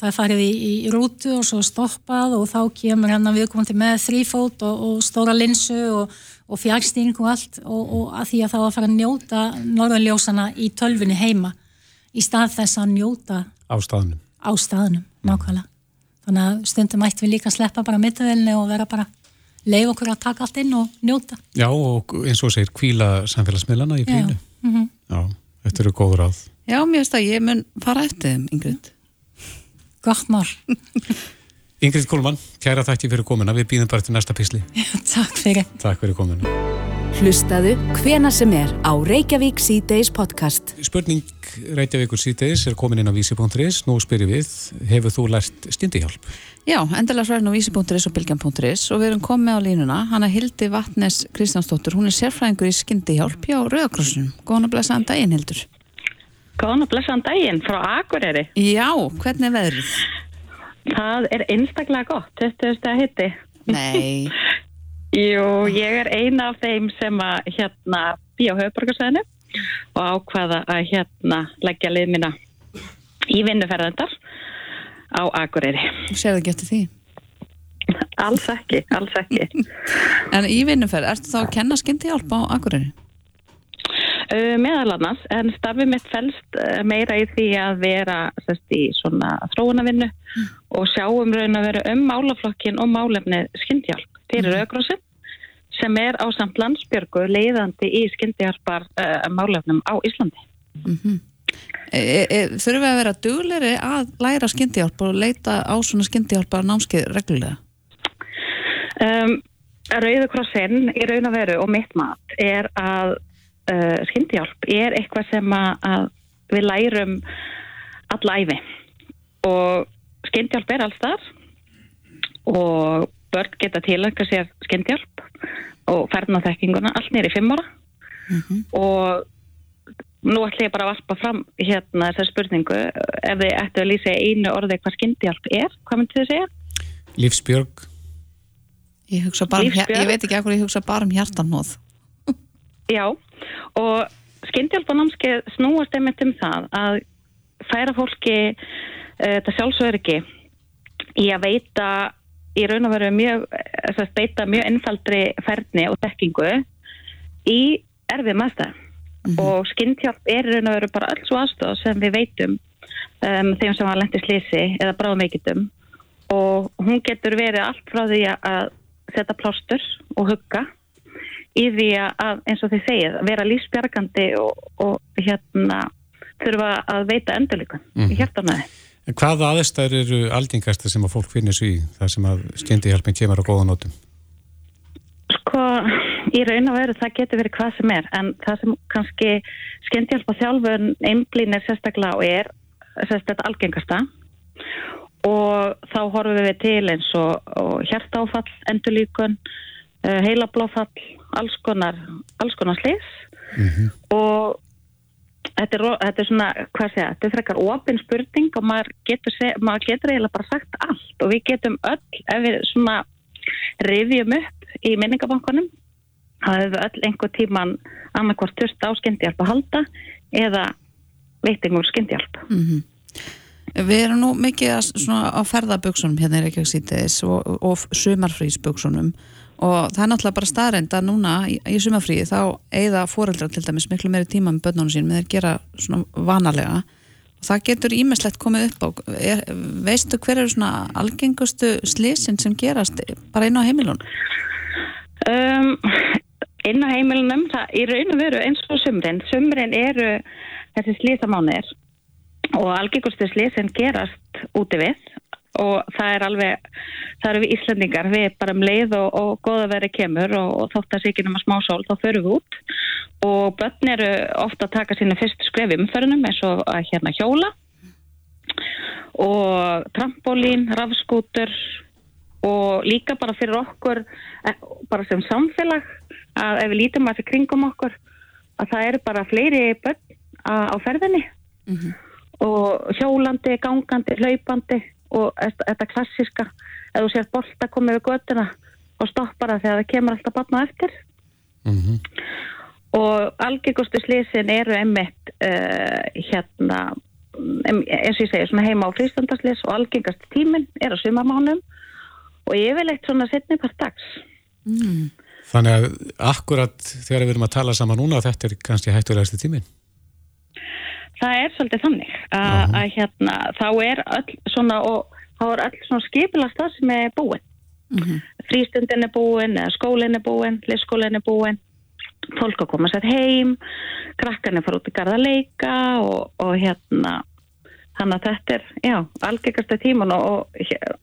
það er farið í, í rútu og svo stoppað og þá kemur hann að viðkomandi með þrýfót og, og stóra linsu og og fjárstýring og allt og, og að því að þá að fara að njóta norðanljósana í tölfunni heima í stað þess að njóta á staðnum, á staðnum nákvæmlega. Þannig að stundum ættum við líka að sleppa bara mittavelni og vera bara leið okkur að taka allt inn og njóta. Já og eins og segir kvíla samfélagsmiðlana í frínu. Já, mm -hmm. Já þetta eru góður áð. Já, mér finnst að ég mun fara eftir þeim, Ingrid. Gott mál. Ingrid Kólmann, kæra þætti fyrir komuna, við býðum bara til næsta písli. Takk fyrir. Takk fyrir komuna. Hlustaðu hvena sem er á Reykjavík C-Days podcast. Spurning Reykjavíkur C-Days er komin inn á vísi.is. Nú spyrir við, hefur þú lært stindihjálp? Já, endilega sværin á vísi.is og bylgjan.is og við erum komið á línuna. Hanna Hildi Vatnes Kristjánsdóttur, hún er sérfræðingur í skindihjálp hjá Rauðakrossunum. Góðan að blessaðan daginn, Hildur. Góðan að blessaðan daginn frá Akureyri. Já, hvernig er veðrið? Það er einstaklega gott, þetta er þetta að hitti. Nei. Jú, ég er eina af þeim sem að hérna býja á höfuborgarsæðinu og ákvaða að hérna leggja liðmina í vinnuferðandar á Akureyri. Sér það ekki eftir því? Alls ekki, alls ekki. en í vinnuferð, ertu þá að kenna skyndi hjálpa á Akureyri? Uh, meðal annars, en starfið mitt fælst uh, meira í því að vera sest, í svona þróunavinnu mm. og sjáum raun að vera um málaflokkin og málefnið skyndhjálp fyrir mm. auðgrósin sem er á samt landsbjörgu leiðandi í skyndhjálpar uh, málefnum á Íslandi. Mm -hmm. e, e, þurfum við að vera dugleri að læra skyndhjálp og leita á svona skyndhjálpar námskeið reglulega? Um, Rauðukrossin í raun og veru og mitt mat er að uh, skyndihjálp er eitthvað sem að, að við lærum alla æfi og skyndihjálp er alls þar og börn geta tilöka sér skyndihjálp og ferðnaþekkinguna allt nýri fimm ára. Og nú ætlum ég bara að varpa fram hérna þessar spurningu. Ef þið ættu að lýsa einu orði hvað skyndihjálp er, hvað myndið þið segja? Lífsbjörg. Ég hugsa bara um, ég veit ekki akkur ég hugsa bara um hjartanóð. Já, og skyndhjálpanámskeið snúast einmitt um það að færa fólki uh, þetta sjálfsöryggi í að veita í raun og veru mjög, að beita mjög einfaldri ferni og þekkingu í erfið maður og skyndhjálp er í raun og veru bara alls og aðstof sem við veitum um, þeim sem var lendi slisi eða bráðumeikitum og hún getur verið allt frá því að setja plástur og hugga í því að eins og þið segið vera lífsbjargandi og, og hérna þurfa að veita endurlíkun mm. í hjartanæði. En hvaða aðstæður eru algengasta sem að fólk finnir svo í þar sem að skyndihjálpin kemur á góða nótum? Sko, í raun og veru það getur verið hvað sem er en það sem kannski skyndihjálpa þjálfun einblýnir sérstaklega og er sérstaklega algengasta og þá horfum við til eins og, og hjartáfall, endurlíkun, uh, heilablófall, alls konar, alls konar slis og þetta er, þetta er svona, hvað segja, þetta er frekar opin spurning og maður getur, maður getur eiginlega bara sagt allt. Og við getum öll, ef við svona rifjum upp í minningabankunum þá hefur við öll einhver tíman annarkvort þurft á skyndihjálp að halda eða veitingum skyndihjálp. Við erum nú mikið að, svona, á ferðaböksunum hérna er ekki að sýtis og, og sumarfrísböksunum og það er náttúrulega bara staðreind að núna í, í sumarfríi þá eigða foreldrar til dæmis miklu meiri tíma með börnunum sín með þeir gera svona vanalega og það getur ímislegt komið upp á er, veistu hver eru svona algengustu slisin sem gerast bara inn á heimilun? Um, inn á heimilunum, það í raun og veru eins og sumrin. Sumrin eru þessi slísamánir og algengustu slísin gerast úti við og það er alveg, það eru við Íslandingar, við bara um leið og, og góða veri kemur og, og þótt að sé ekki nema smá sól, þá förum við út. Og börn eru ofta að taka sína fyrstu skrefi umförunum eins og að hérna hjóla. Og trampolín, rafskútur og líka bara fyrir okkur eh, bara sem samfélag að ef við lítum að því kringum okkur að það eru bara fleiri börn á ferðinni. Og hjólandi, gangandi, hlaupandi og þetta þetta klassiska ef þú sér bolta komið við göttuna og stoppar það þegar það kemur alltaf barn á eftir. Og algengustu slisin eru einmitt uh, hérna eins og ég segi svona heima á frístandaslis og algengast tíminn er á sumarmánum og yfirleitt svona setni part dags. Þannig að akkurat þegar við erum að tala saman núna þetta er kannski hættulegasti tíminn. Það er svolítið þannig að, að hérna, þá er öll svona og þá er öll svona skipilast það sem er búin frístundin er búin, eða skólinn er búin listskólinn er búin fólk að koma sér heim krakkarnir fara út í garða að leika og, og hérna þannig að þetta er, já, algengasta tíman og, og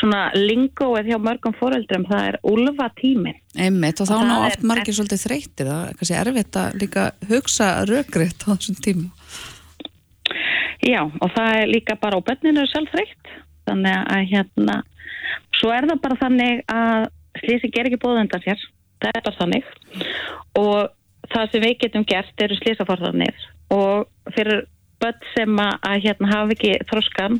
svona lingóið hjá mörgum foreldrum það er úlfa tímin Einmitt og þá Og ná er- oft margir svolítið þreytir það er kannski erfitt að líka hugsa rökriðt á þessum tíma Já, og það er líka bara á börninu sjálf þreytt. Þannig að hérna, svo er það bara þannig að slísi ger ekki bóð undan sér. Það er bara þannig. Og það sem við getum gert eru slísaforðanir. Og fyrir börn sem að, hérna hafa ekki þróskan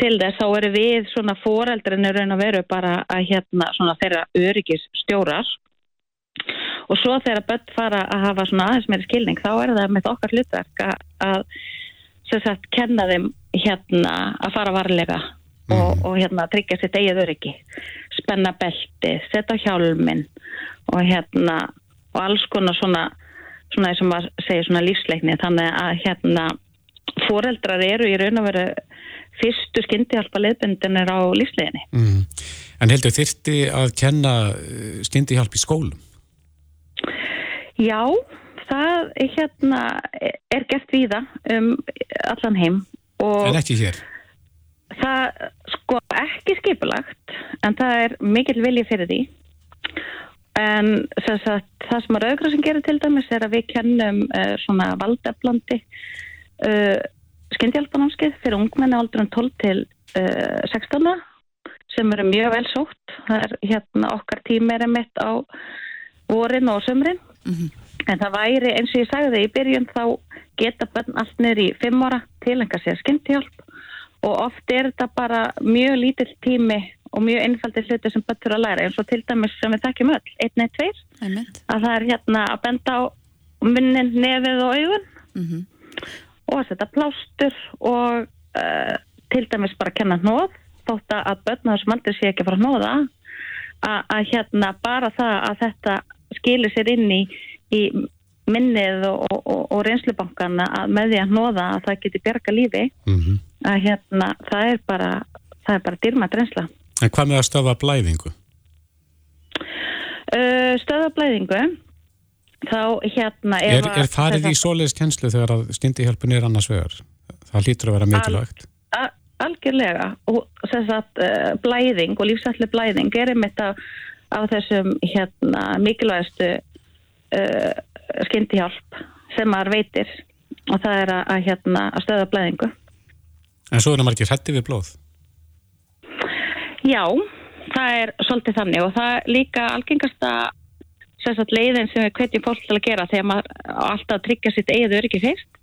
til þess, þá eru við svona foreldrinu raun og veru bara að hérna svona þeirra öryggis stjórar. Og svo þegar börn fara að hafa svona aðeins meiri skilning, þá er það með okkar hlutverk að sem sagt, kenna þeim hérna að fara varlega og, og hérna tryggja sitt eigið öryggi spenna belti, setja hjálmin og hérna og alls konar svona svona eins og maður segir svona lífsleikni þannig að hérna foreldrar eru í raun og veru fyrstu skyndihjálpa leiðbundinir á lífsleginni Mm. En heldur þyrfti að kenna skyndihjálp í skólum? Já, það er hérna er gert víða um allan heim og En ekki hér? það sko ekki skipulagt en það er mikill vilji fyrir því. En sem sagt, það sem að Rauðgrássin gerir til dæmis er að við kennum uh, svona valdeflandi uh, skyndhjálpanámskið fyrir ungmenni aldrei um 12 til uh, 16 sem eru mjög vel sótt. Það er hérna okkar tími er mitt á vorin og sömrin en það væri eins og ég sagði í byrjun þá geta bönn allt niður í 5 ára til enga sér skyndhjálp og oft er þetta bara mjög lítill tími og mjög einfaldir hluti sem bönn þurfa að læra. Eins og til dæmis sem við þekkjum öll, 1-1-2 Einmitt. að það er hérna að benda á munnin, nefið og augun. Mhm. og að setja plástur og uh, til dæmis bara að kenna hnóð þótt að börn á þessum aldrei sé ekki að fara að hnóða að hérna bara það að þetta skilir sér inn í, í minnið og, og, og, reynslubankana að með því að hnóða að það geti bjarga lífi Mhm. að hérna það er bara það er bara dýrmætt reynsla En hvað með að stöða blæðingu? uh, stöðablæðingu þá hérna Er, er farið í sem sagt- svoleiðis kennslu þegar að skyndihjálpun er annars vegar? Það hlýtur að vera mikilvægt. A- algjörlega og þess að uh, blæðing og lífsætli blæðing er einmitt af, af þessum hérna mikilvægastu uh, skyndihjálp sem maður veitir og það er að, að hérna að stöða blæðingu. En svo er það margir hrætti við blóð. Já, það er svolítið þannig og það er líka algengasta sem sagt, leiðin sem við hvetjum fólk til að gera þegar maður á alltaf tryggja sitt eigið öryggi fyrst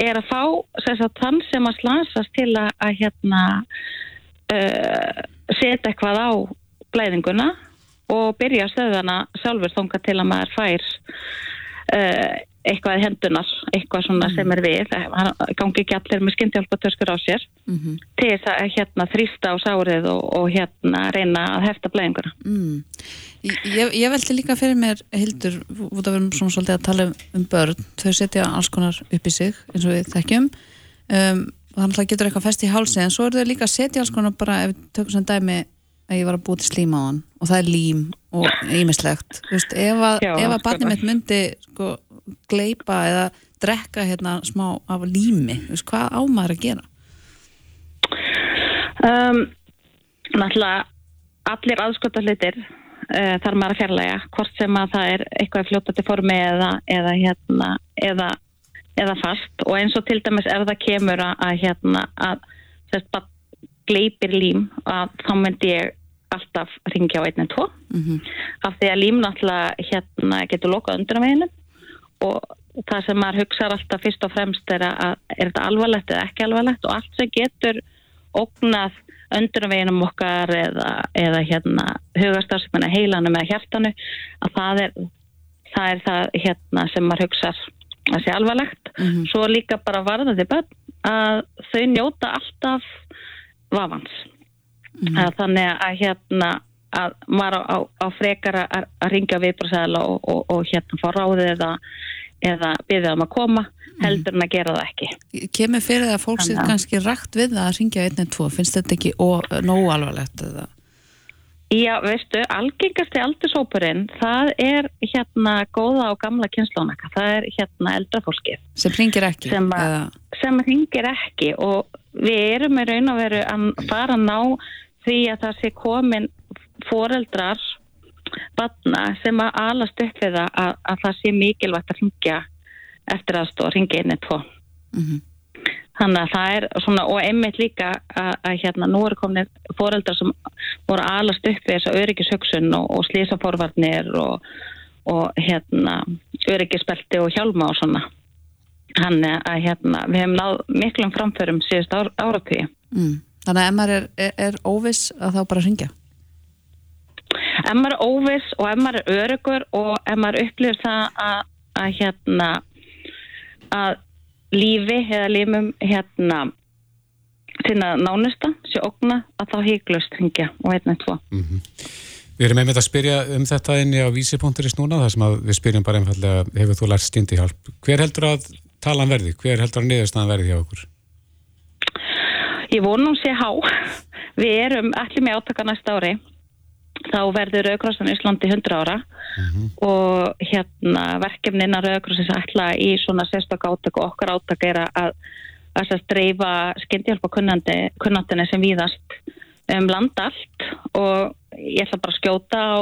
er að fá sem sagt, þann sem að slansast til að, að hérna uh, setja eitthvað á blæðinguna og byrja að stöðana sjálfur þonga til að maður fær uh, eitthvað hendunar, eitthvað svona sem er við, hann gangi ekki allir með skyndjálpatöskur á sér Mhm. til þess að hérna þrýsta á sárið og, og hérna reyna að hefta blæðinguna. Mm. Ég, ég veldi líka fyrir mér, Hildur, út af við erum svona svolítið að tala um, um börn, þau setja alls konar upp í sig, eins og við þekkjum um, þannig að það getur eitthvað fest í hálsi en svo eru þau líka að setja alls konar bara, ef við tökum sem dæmi að ég var að búið slím á hann. Og það er lím og veist, ef að, að barnið mitt myndi sko, gleipa eða drekka hérna smá af lími, veist, hvað ámaður að gera? Um, náttúrulega allir aðskota hlutir uh, þarf maður að fjarlæga hvort sem að það er eitthvað fljótandi formi eða, eða, hérna, eða, eða fast. Og eins og til dæmis ef það kemur að, að, hérna, að sérst, bara gleipir lím að þá myndi ég alltaf ringja á 112 Mm af því að lím náttúrulega hérna, getur lokað undir á veginu og það sem maður hugsaður alltaf fyrst og fremst er að er þetta alvarlegt eða ekki alvarlegt og allt sem getur ógnað undir á veginum okkar eða, eða hérna hugastarfsmenn heilanum eða hjartanu að það er það, er það hérna, sem maður hugsar að sé alvarlegt. Mhm. svo líka bara varðandi börn að þau njóta alltaf vafans að þannig að hérna að maður á, á, á frekar að, að ringja viðbrásæðala og, og, og hérna fá ráðið eða, eða byggðið um að koma heldur en að gera það ekki. Kemur fyrir það að fólk sér kannski rætt við að ringja 112, finnst þetta ekki nógu alvarlegt eða? Já, veistu, algengasti aldursópurinn það er hérna góða og gamla kynslónaka, það er hérna eldra fólkið. Sem ringir ekki sem, eða, sem ringir ekki og við erum í raun og veru að fara að ná því að það sé komin foreldrar batna sem að alast upp við það að, að það sé mikilvægt að ringja eftir aðstóð, ringja inn eitt tvo. Mhm. Þannig að það er svona og einmitt líka að, að hérna nú eru komin foreldrar sem voru alast upp við þessa öryggishugsun og, og slísaforvarnir og, og hérna öryggisbelti og hjálma og svona Þannig að hérna, við hefum náð miklum framförum síðust ár, áratvíu. mm. Þannig að ef maður er, er, er óviss að þá bara ringja Ef maður er óviss og ef maður er örugur og ef maður upplifir það að, að hérna að lífi eða lífum hérna sinna nánusta sé ógna að þá híklust ringja og einn eitt tvo. Við erum einmitt að spyrja um þetta inni á vísi.is núna, þar sem við spyrjum bara einfallega, hefur þú lært skyndihjálp? Hver heldur að talan verði? Hver heldur að niðurstaðan verði hjá okkur? Ég vonum sé há. Við erum allir með átaka næsta ári. Þá verður Rauðkrossan Íslandi 100 ára. Og hérna verkefni innan Rauðkrossins ætla í svona sérstök átök og okkar átök er að, að dreifa skyndihjálpa kunnandinni sem víðast um land allt. Og ég ætla bara að skjóta á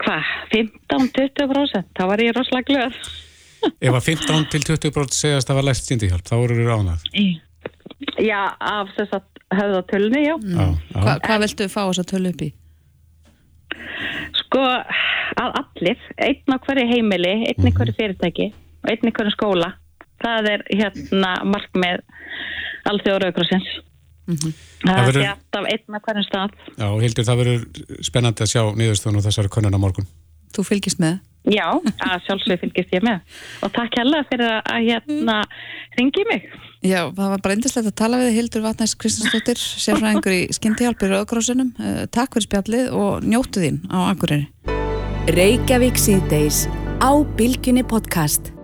hvað, 15-20% þá var ég rosalega glöð. Ef að 15 til 20% segast að það var læst skyndihjálp, þá eru þau ánað. já, af þess að höfða tölni, já. Já. Hva, hvað viltu fá þess að tölu upp í? Sko, að allir einn á hverju heimili, einn í hverju fyrirtæki og einn í hverju skóla það er hérna markmið alþjóðraugrásins Það það verður- er alltaf einn á hverju stað. Já, Hildur, það verður spennandi að sjá niðurstöðun og þessari könnun á morgun. Þú fylgist með? já, að sjálfsög fylgist ég með. Og takk hella fyrir að- að hérna ringi mig Já, það var bara eindislegt að tala við Hildur Vatnæs Kristinsdóttir, sérfræðingur í skyndihjálpir Rauðgrósinum. Takk fyrir spjallið og njóttu þín á Akureyri. Reykjavík síðdeis á Bilginni podcast.